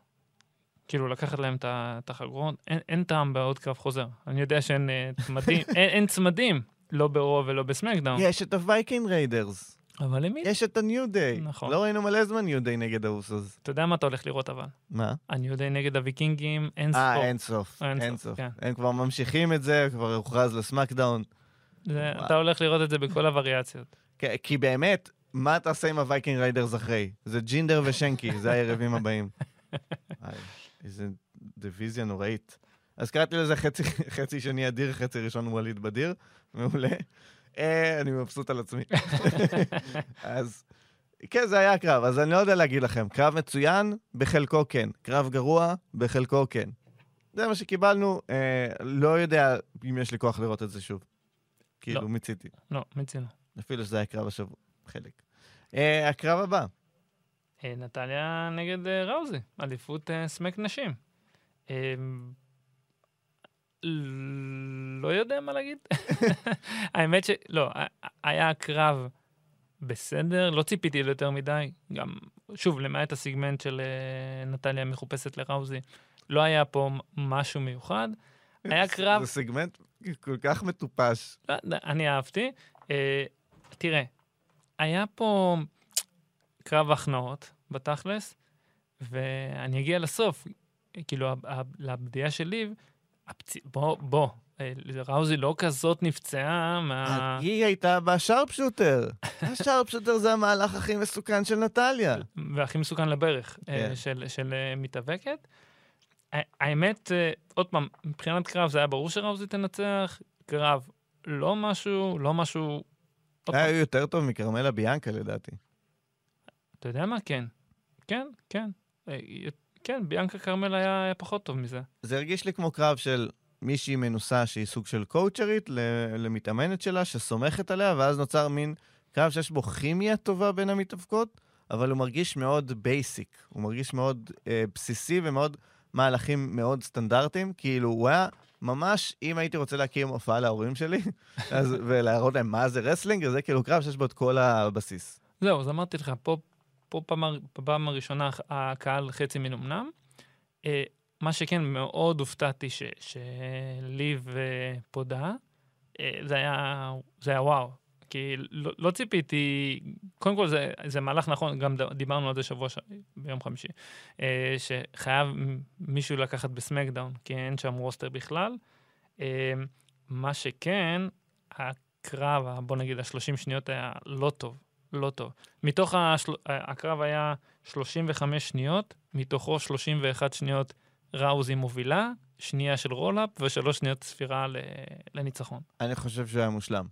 כאילו לקחת להם את החגורות, אין, אין טעם בעוד קרב חוזר. אני יודע שאין אה, צמדים, אין, אין צמדים, לא ב Raw ולא ב SmackDown, יש את ה Viking Raiders, אבל למי? יש את ה New Day. נכון. לא ראינו מלא זמן New Day נגד ה Usos. אתה יודע מה אתה הולך לראות אבל? מה? אני יודע נגד הוויקינגים, אין ספור. אה, אין סוף. אין סוף, סוף. כן. הם כבר ממשיכים את זה, כבר הוכרז. זה, וואו. אתה הולך לראות את זה בכל הווריאציות. כי באמת, מה תעשה עם ה Viking Raiders אחרי? זה ג'ינדר ושנקי, זה היריבים הבאים. איזה דיוויזיה נוראית. אז קראתי לזה חצי, חצי שני אדיר, חצי ראשון ווליד בדיר. מעולה. אה, אני מבסוט על עצמי. אז כן, זה היה קרב, אז אני לא יודע להגיד לכם. קרב מצוין, בחלקו כן. קרב גרוע, בחלקו כן. זה מה שקיבלנו, אה, לא יודע אם יש לי כוח לראות את זה שוב. כאילו, לא. מיציתי. לא, מיצינו. אפילו שזה היה קרב השבוע, חלק. אה, הקרב הבא, נטליה נגד אה, ראוזי, אליפות אה, סמק נשים. אה, לא יודע מה להגיד. האמת שלא, היה קרב בסדר, לא ציפיתי ליותר מדי. גם, שוב, למעט הסיגמנט של אה, נטליה מחופשת לראוזי, לא היה פה משהו מיוחד. היה קרב, זה סגמנט כל כך מטופש. לא, אני אהבתי. אה, תראה, היה פה קרב הכנעות בתכלס, ואני אגיע לסוף. כאילו, לבדיעה של ליב, הפצ... בוא, בוא, אה, ראוזי לא כזאת נפצעה מה... היא הייתה בשרפשוטר. השרפשוטר זה המהלך הכי מסוכן של נטליה. והכי מסוכן לברך אה, כן. של, של אה, מתאבקת. האמת, עוד פעם, מבחינת קרב זה היה ברור שראוזי תנצח, קרב לא משהו, לא משהו... היה יותר טוב מכרמלה ביאנקה לדעתי. אתה יודע מה? כן. כן, כן. אה, כן, ביאנקה כרמלה היה, היה פחות טוב מזה. זה הרגיש לי כמו קרב של מישהי מנוסה שהיא סוג של קואוצ'רית למתאמנת שלה, שסומכת עליה, ואז נוצר מין קרב שיש בו כימיה טובה בין המתאבקות, אבל הוא מרגיש מאוד basic. הוא מרגיש מאוד אה, בסיסי ומאוד מהלכים מאוד סטנדרטיים. כאילו, הוא היה ממש, אם הייתי רוצה להקים הופעה להורים שלי, אז, ולהראות להם מה זה wrestling, אז זה כאילו קרב שיש בו את כל הבסיס. זהו, אז אמרתי לך, פה, פה פעם, בפעם הראשונה הקהל חצי מנומנם. אה, מה שכן, מאוד הופתעתי ש, שליב אה, פודה, אה, זה היה, זה היה וואו. כי לא, לא ציפיתי, קודם כל זה, זה מהלך נכון, גם דיברנו על זה שבוע, ש... ביום חמישי, אה, שחייב מישהו לקחת בסמקדאון, כי אין שם רוסטר בכלל. מה שכן, הקרב, בוא נגיד, ה-30 שניות היה לא טוב. לא טוב. מתוך השל... הקרב היה 35 שניות, מתוכו 31 שניות ראוזי מובילה, שנייה של roll-up ושלוש שניות ספירה. לניצחון. אני חושב שהוא היה מושלם.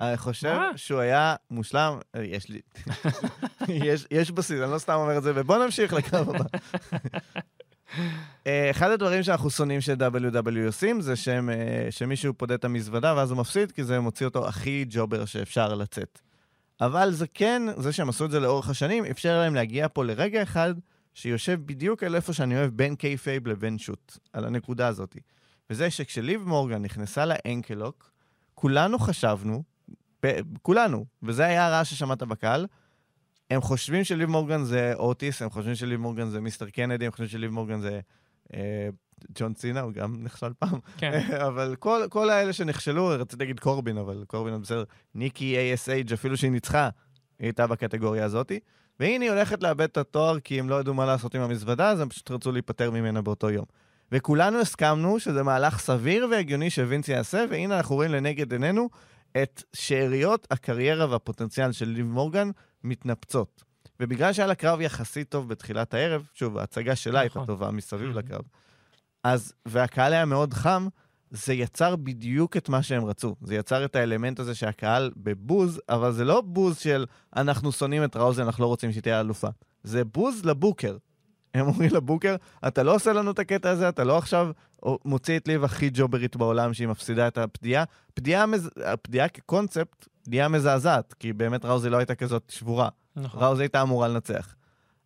אני חושב מה? שהוא היה מושלם, אה, יש לי, יש, יש בסיס, אני לא סתם אומר את זה, ובוא נמשיך לקרב הבא. אה, אחד הדברים שאנחנו שונאים ש-WW עושים זה שהם, אה, שמישהו פודה את המזוודה ואז הוא מפסיד, כי זה מוציא אותו הכי jobber שאפשר לצאת. אבל זה כן, זה שהם עשו את זה לאורך השנים, אפשר להם להגיע פה לרגע אחד שיושב בדיוק על איפה שאני אוהב בין kayfabe לבין shoot, על הנקודה הזאת. וזה שכשליב מורגן נכנסה ל ankle lock, כולנו חשבנו, כולנו, וזה היה הרעש ששמעת בקהל, הם חושבים שליב מורגן זה אוטיס, הם חושבים שליב מורגן זה מיסטר קנדי, הם חושבים שליב מורגן זה אה, ג'ון סינה, הוא גם נכשל פעם. כן, אבל כל, כל האלה שנכשלו, רציתי להגיד קורבין, אבל קורבין בסדר. ניקי ASH, אפילו שהיא ניצחה, היא הייתה בקטגוריה הזאת. והנה היא הולכת לאבד את התואר כי הם לא ידעו מה לעשות עם המזוודה, אז הם פשוט רצו להיפטר ממנה באותו יום. וכולנו הסכמנו שזה מהלך סביר והגיוני שווינס יעשה, והנה אנחנו רואים לנגד עינינו את שאריות הקריירה והפוטנציאל של ליב מורגן מתנפצות. ובגלל שהיה לה קרב יחסית טוב בתחילת הערב, שוב, ההצגה שלה הייתה נכון. טובה מסביב Mhm. לקרב, אז, והקהל היה מאוד חם, זה יצר בדיוק את מה שהם רצו. זה יצר את האלמנט הזה שהקהל בבוז, אבל זה לא בוז של אנחנו שונאים את ראוזי, אנחנו לא רוצים שהיא תהיה אלופה. זה בוז לבוקר. הם אומרים לבוקר, אתה לא עושה לנו את הקטע הזה, אתה לא עכשיו מוציא את ליב הכי ג'וברית בעולם שהיא מפסידה את הפדיעה. פדיעה, מז... הפדיעה כקונספט, פדיעה מזעזעת, כי באמת ראוזי לא הייתה כזאת שבורה. נכון. ראוזי הייתה אמורה לנצח.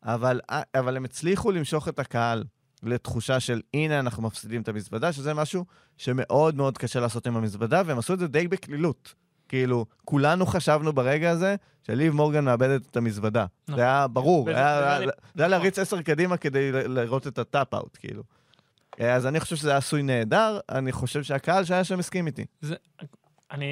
אבל, אבל הם הצליחו למשוך את הקהל לתחושה של הנה אנחנו מפסידים את המזוודה, שזה משהו שמאוד מאוד קשה לעשות עם המזוודה, והם עשו את זה די בקלילות. כאילו, כולנו חשבנו ברגע הזה שליב מורגן מאבדת את המזוודה. נכון. זה היה ברור, וזה- היה- היה- זה היה להריץ עשר קדימה כדי לראות את ה tap-out, כאילו. אז אני חושב שזה היה עשוי נהדר, אני חושב שהקהל שהיה שם הסכים איתי. אני,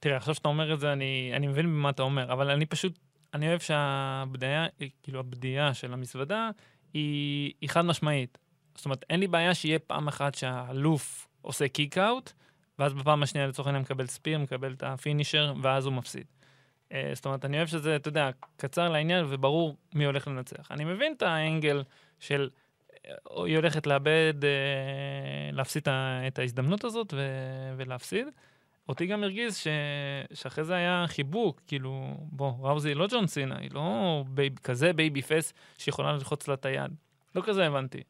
תראה, עכשיו שאתה אומר את זה, אני, אני מבין במה אתה אומר, אבל אני פשוט, אני אוהב שהפדיה, כאילו הפדייה של המזוודה היא, היא חד משמעית. זאת אומרת, אין לי בעיה שיהיה פעם אחת שהאלוף עושה kick-out, ואז בפעם השנייה לצורך העניין מקבל spear, מקבל את ה finisher, ואז הוא מפסיד. אה, זאת אומרת, אני אוהב שזה, אתה יודע, קצר לעניין וברור מי הולך לנצח. אני מבין את ה angle של אה, היא הולכת לאבד, אה, להפסיד את ההזדמנות הזאת ו, ולהפסיד. אותי גם הרגיז ש... שאחרי זה היה חיבוק, כאילו, בוא, ראוזי היא לא ג'ון סינה, היא לא babe... כזה babyface שיכולה ללחוץ לה את היד. לא כזה הבנתי.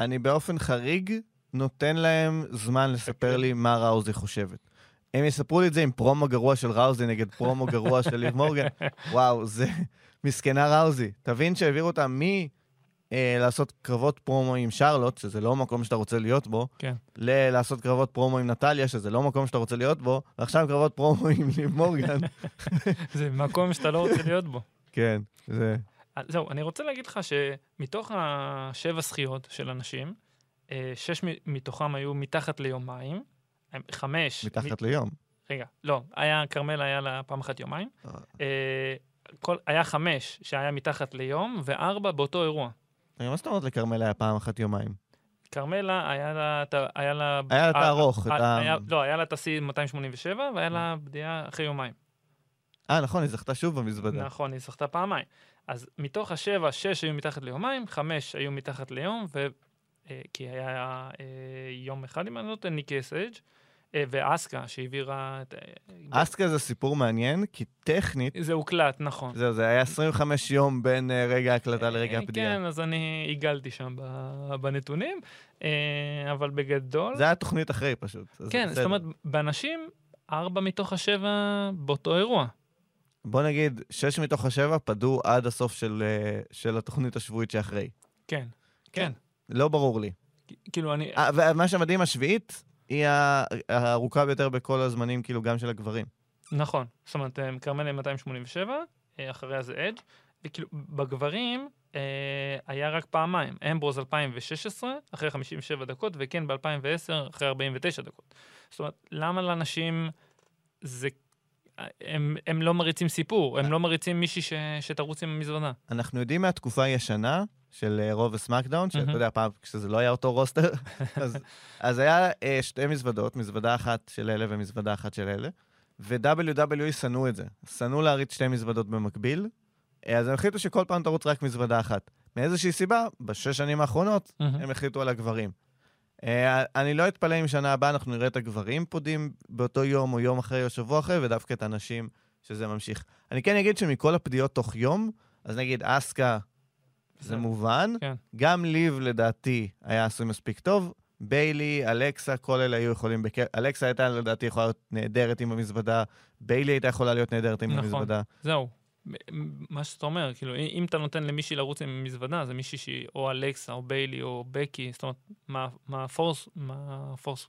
אני באופן חריג נותן להם זמן לספר לי מה ראוזי חושבת. הם יספרו לי את זה עם פרומו גרוע של ראוזי נגד פרומו גרוע של ליב מורגן. וואו, זה מסכנה ראוזי. תבין שהעבירו אותה מ... אה, לעשות קרבות פרומו עם שרלוט, שזה לא מקום שאתה רוצה להיות בו, כן. ללעשות קרבות פרומו עם נטליה, שזה לא מקום שאתה רוצה להיות בו, ועכשיו קרבות פרומו עם ליב מורגן. זה מקום שאתה לא רוצה להיות בו. כן, זה... זהו, אני רוצה להגיד לך שמתוך השבע זכיות של אנשים, אה, שש מ- מתוכם היו מתחת ליומיים, חמש... מתחת ליום. רגע, לא, היה, כרמל היה לה פעם אחת יומיים. אה. אה, כל, היה חמש שהיה מתחת ליום, וארבע באותו אירוע. מה זאת אומרת לכרמל היה פעם אחת יומיים? כרמלה, היה לה... היה לה... את הארוך, לא, היה לה את השיא 287, והיה לה בדיעה אחרי יומיים. אה, נכון, היא זכתה שוב במזוודה. נכון, היא זכתה פעמיים. אז מתוך השבע, שש היו מתחת ליומיים, חמש היו מתחת ליום, ו... אה, כי היה אה, יום אחד, אם אני לא טועה, ניקי אסייג', אה, ואסקה, שהעבירה את... אסקה זה סיפור מעניין, כי טכנית, זה הוקלט, נכון. זהו, זה היה 25 יום בין רגע ההקלטה לרגע הפדיעה. כן, אז אני עיגלתי שם בנתונים, אבל בגדול... זה היה תוכנית אחרי פשוט. כן. זאת אומרת, באנשים, ארבע מתוך השבע באותו אירוע. בוא נגיד, שש מתוך השבע פדו עד הסוף של, אה, של התוכנית השבועית שאחרי. כן, כן. לא ברור לי. כאילו, אני... אה, ומה שמדהים, השביעית היא הארוכה ביותר בכל הזמנים, כאילו, גם של הגברים. נכון. זאת אומרת, אה, כרמל 287, אה, אחריה זה אדג', וכאילו, בגברים אה, היה רק פעמיים. אמברוז 2016, אחרי 57 דקות, וכן ב-2010, אחרי 49 דקות. זאת אומרת, למה לאנשים זה... הם, הם לא מריצים סיפור, הם לא מריצים מישהי ש, שתרוץ עם המזוודה. אנחנו יודעים מהתקופה הישנה של אה, רוב וסמאקדאון, שאתה. יודע, פעם כשזה לא היה אותו רוסטר, אז, אז היה אה, שתי מזוודות, מזוודה אחת של אלה ומזוודה אחת של אלה, ו-WWE שנאו את זה. שנאו להריץ שתי מזוודות במקביל, אה, אז הם החליטו שכל פעם תרוץ רק מזוודה אחת. מאיזושהי סיבה, בשש שנים האחרונות, הם החליטו על הגברים. אה, אני לא אתפלא אם שנה הבאה אנחנו נראה את הגברים פודים באותו יום או יום אחרי או שבוע אחרי, ודווקא את הנשים שזה ממשיך. אני כן אגיד שמכל הפדיות תוך יום, אז נגיד אסקה, זה זה- מובן. כן. גם ליב לדעתי היה עשוי מספיק טוב. ביילי, אלכסה, כל אלה היו יכולים בכיף. אלכסה הייתה לדעתי יכולה להיות נהדרת עם המזוודה, ביילי הייתה יכולה להיות נהדרת עם נכון. המזוודה. זהו. מה שאתה אומר, כאילו, אם אתה נותן למישהי לרוץ עם מזוודה, זה מישהי שהיא או אלכסה, או ביילי, או בקי, זאת אומרת, מה- מה הפורס, מה הפורס,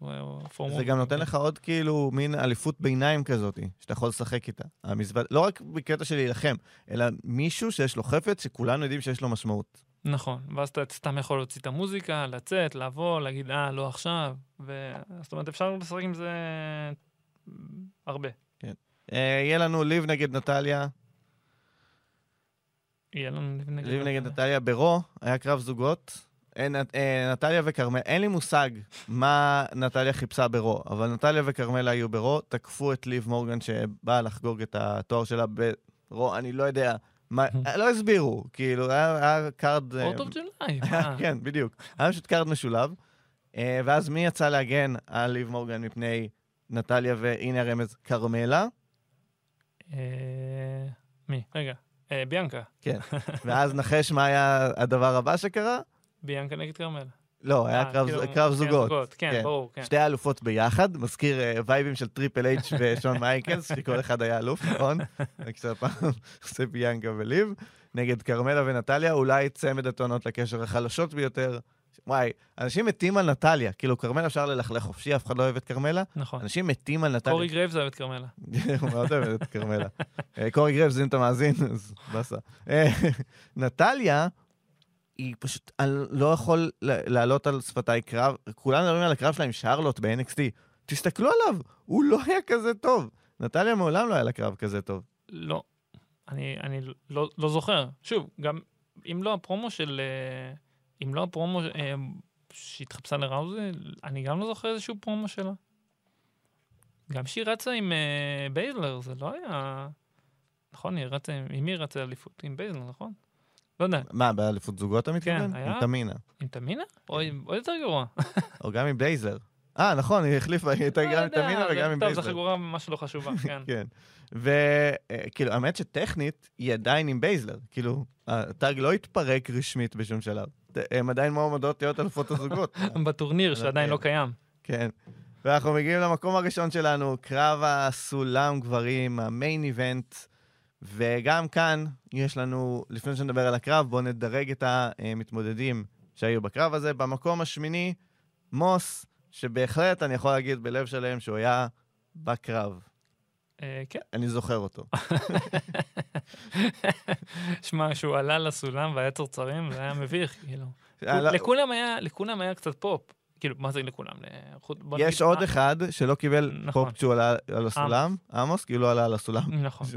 פורמות. זה גם נותן לך עוד כאילו מין אליפות ביניים כזאת, שאתה יכול לשחק איתה. המזוודה, לא רק בקטע של להילחם, אלא מישהו שיש לו חפץ שכולנו יודעים שיש לו משמעות. נכון, ואז אתה סתם יכול להוציא את המוזיקה, לצאת, לבוא, להגיד, אה, לא עכשיו, ו... זאת אומרת, אפשר לשחק עם זה הרבה. אה, יהיה לנו ליב נגד נטליה, יהיה לנו ליב נגד... ליב נגד נטליה ברו, היה קרב זוגות. אה, אה, נטליה וכרמל, אין לי מושג מה נטליה חיפשה ברו, אבל נטליה וכרמלה היו ברו, תקפו את ליב מורגן שבאה לחגוג את התואר שלה bro, אני לא יודע, מה, לא הסבירו, כאילו, היה, card... Fourth of July, היה- כן, בדיוק. היה פשוט card משולב. אה, ואז מי יצא להגן על ליב מורגן מפני נטליה והנה הרמז, כרמלה? מי? רגע, אה, ביאנקה. ואז נחש מה היה הדבר הבא שקרה? ביאנקה נגד כרמלה. לא, היה אה, קרב, כאילו, כן, זוגות. כן, כן. ברור, כן. שתי האלופות ביחד, מזכיר אה, וייבים של טריפל אייץ' ושון מייקלס, שכל אחד היה אלוף, נכון? רק שהפעם עושה ביאנקה וליב, נגד כרמלה ונטליה, אולי צמד הטוענות לכתר החלשות ביותר. וואי, אנשים מתים על נטליה, כאילו כרמלה אפשר ללכלך חופשי, אף אחד לא אוהב את כרמלה. נכון. אנשים מתים על נטליה. קורי גרייבס אוהב את כרמלה. הוא מאוד אוהב את כרמלה. אה, קורי גרייבס, אם אתה מאזין, אז באסה. אה, נטליה, היא פשוט, אני לא יכול לעלות על שפתיי קרב, כולם מדברים על הקרב שלה עם שרלוט ב-NXT. תסתכלו עליו, הוא לא היה כזה טוב. נטליה מעולם לא היה לה קרב כזה טוב. לא. אני, אני לא, לא זוכר. שוב, גם אם לא הפרומו של... אה, אם לא הפרומו אה, שהתחפשה לראוזי, אני גם לא זוכר איזשהו פרומו שלה. גם שהיא רצה עם אה, בייזלר, זה לא היה... נכון, היא רצה, עם עם מי רצה אליפות? עם בייזלר, נכון? לא יודע, מה, באליפות זוגות אתה מתכוון? היה. עם תמינה. עם תמינה? או עוד יותר גרוע. או גם עם בייזלר. אה, נכון, היא החליפה, היא הייתה לא גם עם תמינה וגם עם טוב, זו. חגורה ממש לא חשובה, כן. כן. וכאילו, האמת שטכנית, היא עדיין עם בייזלר. כאילו, ה tag לא התפרק רשמית בשום שלב. הם עדיין מועמדות להיות אלופות הזוגות. בטורניר שעדיין לא קיים. כן. ואנחנו מגיעים למקום הראשון שלנו, קרב הסולם גברים, ה main event. וגם כאן יש לנו, לפני שנדבר על הקרב, בואו נדרג את המתמודדים שהיו בקרב הזה. במקום השמיני, מוס, שבהחלט אני יכול להגיד בלב שלם שהוא היה בקרב. אה, כן. אני זוכר אותו. שמע, שהוא עלה לסולם והיה צרצרים, זה היה מביך, כאילו. אה, לא, לכולם היה, לכולם היה קצת פופ. כאילו, מה זה לכולם? יש עוד אה, אחד שלא קיבל נכון. פופ כשהוא עלה על הסולם, עמוס, לא עלה על הסולם נכון.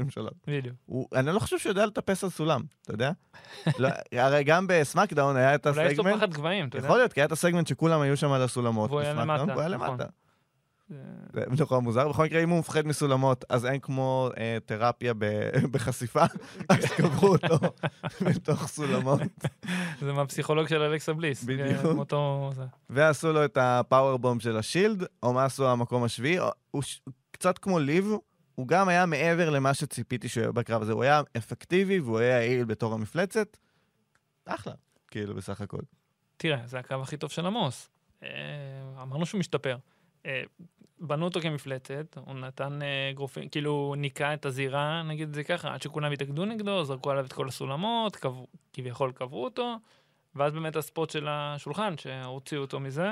בדיוק. אני לא חושב שהוא יודע לטפס על סולם, אתה יודע? לא, הרי גם בסמאקדאון היה את אולי יש לו הסגמנט, פחד גבהים, אתה יודע? יכול להיות, כי היה את הסגמנט שכולם היו שם על הסולמות. והוא היה למטה, והוא היה נכון. למטה. זה- נורא מוזר. בכל מקרה, אם הוא מפחד מסולמות, אז אין כמו אה, תרפיה ב- בחשיפה, אז קברו אותו בתוך סולמות. זה מהפסיכולוג של אלכסה בליס. בדיוק. כן, אותו... זה. ועשו לו את ה powerbomb של השילד, או מה עשו המקום השביעי. הוא ש- קצת כמו ליב, הוא גם היה מעבר למה שציפיתי שהוא יהיה בקרב הזה. הוא היה אפקטיבי והוא היה יעיל בתור המפלצת. אחלה, כאילו, בסך הכל. תראה, זה הקרב הכי טוב של עמוס. אה, אמרנו שהוא משתפר. אה, בנו אותו כמפלצת, הוא נתן אה, גרופים, כאילו ניקה את הזירה, נגיד את זה ככה, עד שכולם התאגדו נגדו, זרקו עליו את כל הסולמות, קבעו- כביכול קבעו אותו, ואז באמת הספוט של השולחן, שהוציאו אותו מזה.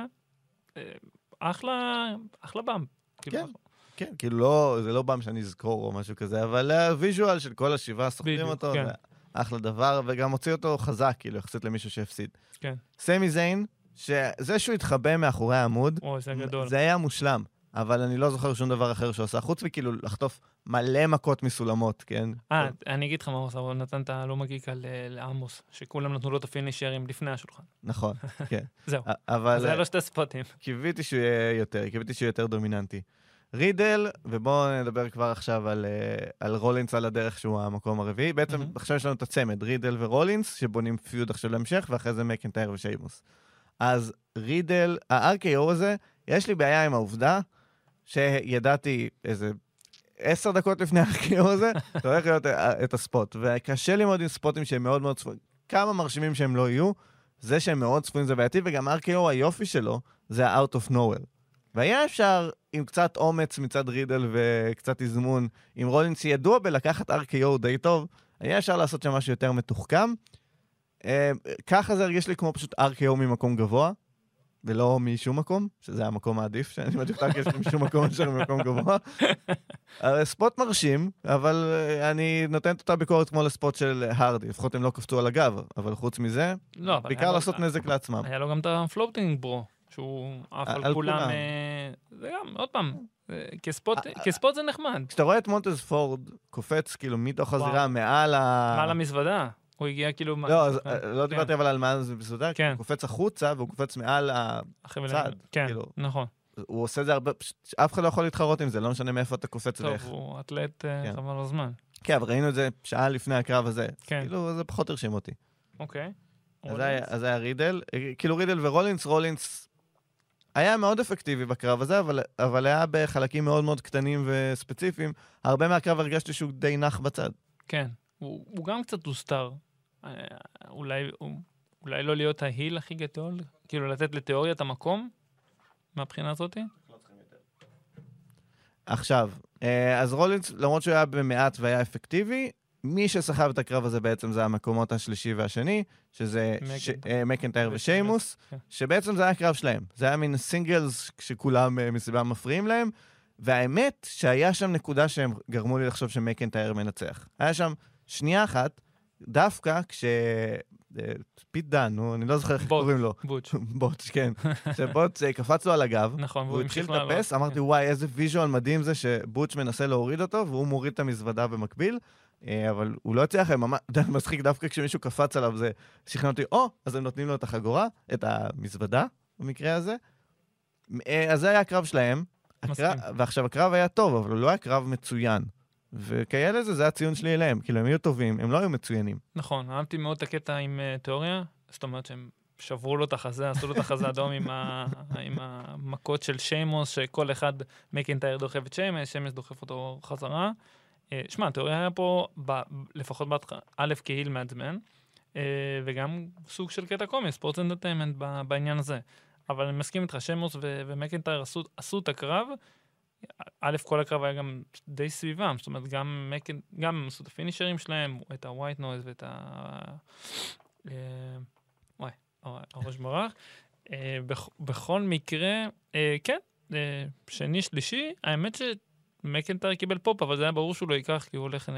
אה, אחלה, אחלה bump. כאילו, כן. כן, כאילו לא, זה לא bump שאני אזכור או משהו כזה, אבל ה visual של כל השבעה סוחבים בדיוק, אותו, כן. אחלה דבר, וגם הוציא אותו חזק, כאילו, יחסית למישהו שהפסיד. כן. סמי זיין, שזה שהוא התחבא מאחורי העמוד, אוי, זה גדול. זה היה מושלם, אבל אני לא זוכר שום דבר אחר שהוא עשה, חוץ מכאילו לחטוף מלא מכות מסולמות, כן? אה, אני אגיד לך מה הוא עשה, הוא נתן את ה Helluva Kick על אה, לאומוס, שכולם נתנו לו את הפינישרים לפני השולחן. נכון, כן. זהו. אבל אז היה לו שתי ספוטים. קיוויתי שהוא יהיה יותר, קיוויתי שהוא יותר דומיננטי. רידל, ובואו נדבר כבר עכשיו על, אה, על רולינס על הדרך שהוא המקום הרביעי. בעצם. עכשיו יש לנו את הצמד, רידל ורולינס, שבונים פיוד עכשיו להמשך, ואחרי זה מקנטייר ושיימוס. אז רידל, ה-RKO הזה, יש לי בעיה עם העובדה שידעתי איזה עשר דקות לפני ה-RKO הזה, אתה הולך להיות אה, את הספוט. וקשה לי מאוד עם ספוטים שהם מאוד מאוד צפויים. כמה מרשימים שהם לא יהיו, זה שהם מאוד צפויים זה בעייתי, וגם RKO, היופי שלו, זה ה-out of nowhere. והיה אפשר, עם קצת אומץ מצד רידל וקצת תזמון, עם רולינס שידוע בלקחת RKO די טוב, היה אפשר לעשות שם משהו יותר מתוחכם. אה, ככה זה הרגיש לי כמו פשוט RKO ממקום גבוה, ולא משום מקום, שזה המקום העדיף, שאני מעדיף את RKO משום מקום מאשר ממקום גבוה. אה, ספוט מרשים, אבל אה, אני נותן את אותה ביקורת כמו לספוט של הרדי, לפחות הם לא קפצו על הגב, אבל חוץ מזה, לא, בעיקר לעשות נזק לעצמם. היה לו גם את ה Floating Bro, שהוא עף על על כולם. אה, זה גם, עוד פעם, אה, כ spot- אה, כ spot זה נחמד. כשאתה רואה את מונטז פורד קופץ כאילו מתוך. הזירה מעל ה... מעל המזוודה. הוא הגיע כאילו... מה- לא, אז, כן, אה, לא דיברתי אבל על מעל זה מסודר, כי כן. הוא קופץ החוצה והוא קופץ מעל ה... החבל- צד, כן, כאילו. נכון. הוא עושה את זה הרבה, אף אחד לא יכול להתחרות עם זה, לא משנה מאיפה אתה קופץ טוב, ואיך. הוא אתלט אה, כן. חבל הזמן. כן, אבל ראינו את זה שעה לפני הקרב הזה. כן. כאילו, זה פחות הרשים אותי. אוקיי. אז היה- אז היה רידל, אה, כאילו רידל ורולינס, רולינס היה מאוד אפקטיבי בקרב הזה, אבל, אבל היה בחלקים מאוד מאוד קטנים וספציפיים. הרבה מהקרב הרגשתי שהוא די נח בצד. כן. הוא הוא גם קצת הוסתר. אה, אולי אולי לא להיות ההיל הכי גדול, כאילו לתת לתיאוריה את המקום, מהבחינה הזאתי. עכשיו, אה, אז רולינס, למרות שהוא היה במעט והיה אפקטיבי, מי שסחב את הקרב הזה בעצם זה המקומות השלישי והשני, שזה מקנטייר. אה, ושיימוס, כן. שבעצם זה היה הקרב שלהם. זה היה מין singles שכולם מסיבה מפריעים להם, והאמת שהיה שם נקודה שהם גרמו לי לחשוב שמקנטייר מנצח. היה שם שנייה אחת, דווקא כש... אה, פיט דן, נו, אני לא זוכר איך. קוראים לו. בוטש. בוטש, כן. שבוטש אה, קפץ לו על הגב, נכון, והוא התחיל המשיך לעלות. לטפס, אמרתי, כן. וואי, איזה visual מדהים זה שבוטש מנסה להוריד אותו, והוא מוריד את המזוודה במקביל, אה, אבל הוא לא הצליח, מצחיק, דווקא כשמישהו קפץ עליו, זה שכנע אותי, או, אז הם נותנים לו את החגורה, את המזוודה, במקרה הזה. אז זה היה הקרב שלהם. ועכשיו הקרב היה טוב, אבל הוא לא היה קרב מצוין. וכאלה זה, זה הציון שלי אליהם, כאילו, הם היו טובים, הם לא היו מצוינים. נכון, אהבתי מאוד את הקטע עם אה, תיאוריה, זאת אומרת שהם שברו לו את החזה, עשו לו את החזה אדום עם, ה, עם המכות של שיימוס, שכל אחד מקינטייר דוחף את שיימוס, שיימוס דוחף אותו חזרה. אה, שמע, תיאורי היה פה, ב, לפחות בהתחלה, א', כ heel מעצבן, אה, וגם סוג של קטע קומי, sports entertainment בעניין הזה. אבל אני מסכים איתך, שיימוס ו- ומקינטייר עשו, עשו את הקרב. א', כל הקרב היה גם די סביבם, זאת אומרת, גם, מקין, גם הם עשו את הפינישרים שלהם, את ה-white noise ואת ה... אה, וואי, הראש ברח. אה, בכ- בכל מקרה, אה, כן, שני, שלישי, האמת מקנטייר קיבל פופ, אבל זה היה ברור שהוא לא ייקח, כי הוא הולך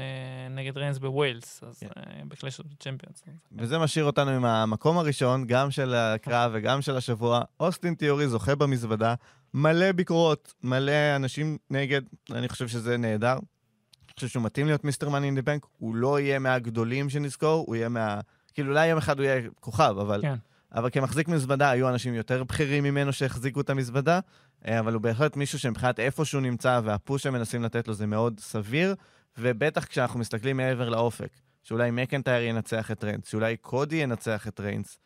נגד ריינס בוויילס, אז כן. ב Clash של Champions. וזה משאיר אותנו עם המקום הראשון, גם של הקרב וגם של השבוע. אוסטין תיאורי זוכה במזוודה, מלא ביקורות, מלא אנשים נגד, אני חושב שזה נהדר. אני חושב שהוא מתאים להיות Mister Money in Bank, הוא לא יהיה מהגדולים שנזכור, הוא יהיה מה... כאילו אולי יום אחד הוא יהיה כוכב, אבל... כן. אבל כמחזיק מזוודה היו אנשים יותר בכירים ממנו שהחזיקו את המזוודה, אה, אבל הוא בהחלט מישהו שמבחינת איפה שהוא נמצא והפוש שהם מנסים לתת לו זה מאוד סביר, ובטח כשאנחנו מסתכלים מעבר לאופק, שאולי מקנטייר ינצח את ריינס, שאולי קודי ינצח את ריינס.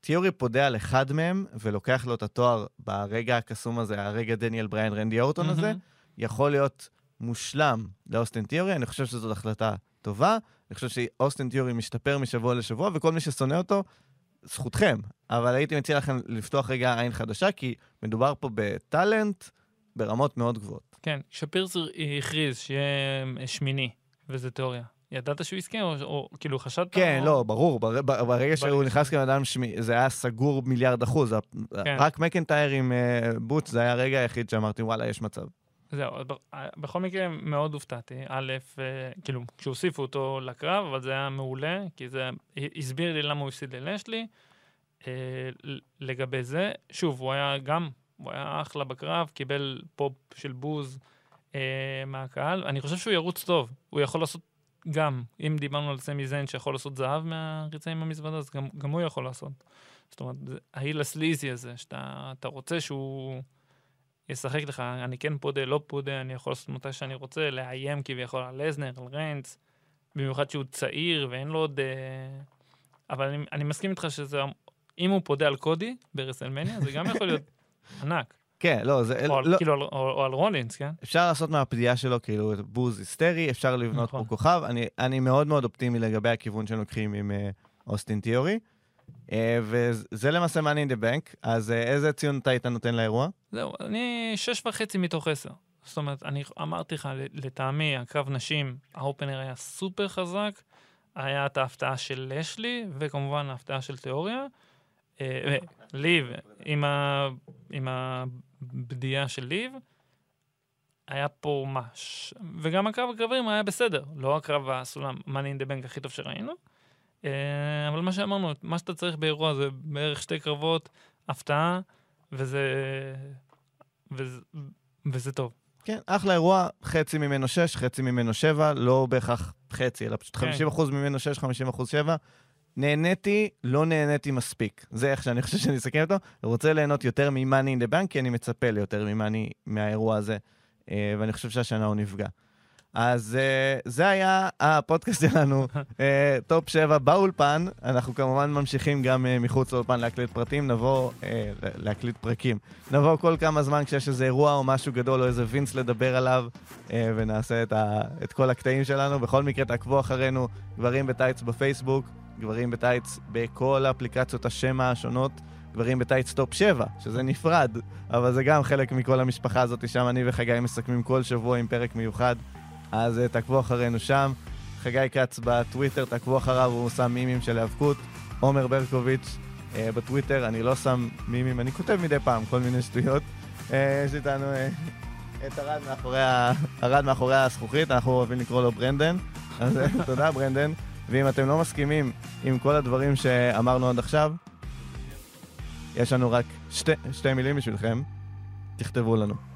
תיאורי פודה על אחד מהם ולוקח לו את התואר ברגע הקסום הזה, הרגע דניאל בריין רנדי אורטון הזה, מהמם. יכול להיות מושלם לאוסטין תיאורי, אני חושב שזאת החלטה טובה, אני חושב שאוסטין תיאורי משתפר משבוע לשבוע, וכל מי ששונא אותו, זכותכם. אבל הייתי מציע לכם לפתוח רגע עין חדשה, כי מדובר פה בטאלנט ברמות מאוד גבוהות. כן, שפירס הכריז שיהיה שמיני, וזה תיאוריה. ידעת שהוא יזכה, או, או כאילו חשדת? כן, או... לא, ברור, בר, בר, ברגע שהוא נכנס כבן אדם שמי, זה היה סגור מיליארד אחוז. כן. רק מקנטייר עם uh, בוטס, זה היה הרגע היחיד שאמרתי, וואלה, יש מצב. זהו, ב- בכל מקרה מאוד הופתעתי. א', אה, כאילו, כשהוסיפו אותו לקרב, אבל זה היה מעולה, כי זה הסביר לי למה הוא הפסיד ללשלי. אה, לגבי זה, שוב, הוא היה גם, הוא היה אחלה בקרב, קיבל פופ של בוז אה, מהקהל. אני חושב שהוא ירוץ טוב, הוא יכול לעשות גם, אם דיברנו על סמי זיין שיכול לעשות זהב מהריצה עם המזוודה, אז גם, גם הוא יכול לעשות. זאת אומרת, ההיל הסליזי הזה, שאתה אתה רוצה שהוא... ישחק לך, אני כן פודה, לא פודה, אני יכול לעשות מתי שאני רוצה, לאיים כביכול על לסנר, על ריינס, במיוחד שהוא צעיר ואין לו עוד... אה, אבל אני, אני מסכים איתך שזה, אם הוא פודה על קודי ברסלמניה, זה גם יכול להיות ענק. כן, לא, זה... או, לא, כאילו, או, או על רולינס, כן? אפשר לעשות מהפדיעה שלו כאילו בוז היסטרי, אפשר לבנות נכון. פה כוכב. אני, אני מאוד מאוד אופטימי לגבי הכיוון שהם לוקחים עם אה, אוסטין תיאורי. אה, וזה למעשה money in the bank, אז אה, איזה ציון אתה היית נותן לאירוע? זהו, אני שש וחצי מתוך עשר. זאת אומרת, אני אמרתי לך, לטעמי, הקרב נשים, האופנר היה סופר חזק, היה את ההפתעה של לשלי, וכמובן ההפתעה של תיאוריה. ליב, עם, ה, עם הבדיעה של ליב, היה פה מה, ש... וגם הקרב הגברים היה בסדר, לא הקרב הסולם in the bank הכי טוב שראינו. אה, אבל מה שאמרנו, מה שאתה צריך באירוע זה בערך שתי קרבות, הפתעה, וזה, וזה, וזה טוב. כן, אחלה אירוע, חצי ממנו 6, חצי ממנו 7, לא בהכרח חצי, אלא פשוט כן. 50% ממנו 6, 50% 7. נהניתי, לא נהניתי מספיק. זה איך שאני חושב שאני אסכם אותו. רוצה ליהנות יותר מ-money in the bank, כי אני מצפה ליותר מ-money מהאירוע הזה, אה, ואני חושב שהשנה הוא נפגע. אז אה, זה היה הפודקאסט שלנו, אה, טופ 7 באולפן. אנחנו כמובן ממשיכים גם אה, מחוץ לאולפן להקליט פרטים, נבוא, אה, להקליט פרקים. נבוא כל כמה זמן כשיש איזה אירוע או משהו גדול או איזה וינס לדבר עליו, אה, ונעשה את, ה, את כל הקטעים שלנו. בכל מקרה, תעקבו אחרינו, גברים בטייץ בפייסבוק, גברים בטייץ בכל אפליקציות השמע השונות. גברים בטייץ טופ 7, שזה נפרד, אבל זה גם חלק מכל המשפחה הזאת, שם אני וחגי מסכמים כל שבוע עם פרק מיוחד. אז uh, תעקבו אחרינו שם. חגי כץ בטוויטר, תעקבו אחריו, הוא שם מימים של היאבקות. עומר ברקוביץ' uh, בטוויטר, אני לא שם מימים, אני כותב מדי פעם כל מיני שטויות. Uh, יש איתנו את ארד מאחורי, מאחורי הזכוכית, אנחנו אוהבים לקרוא לו ברנדן. אז תודה ברנדן. ואם אתם לא מסכימים עם כל הדברים שאמרנו עד עכשיו, יש לנו רק שתי, שתי מילים בשבילכם, תכתבו לנו.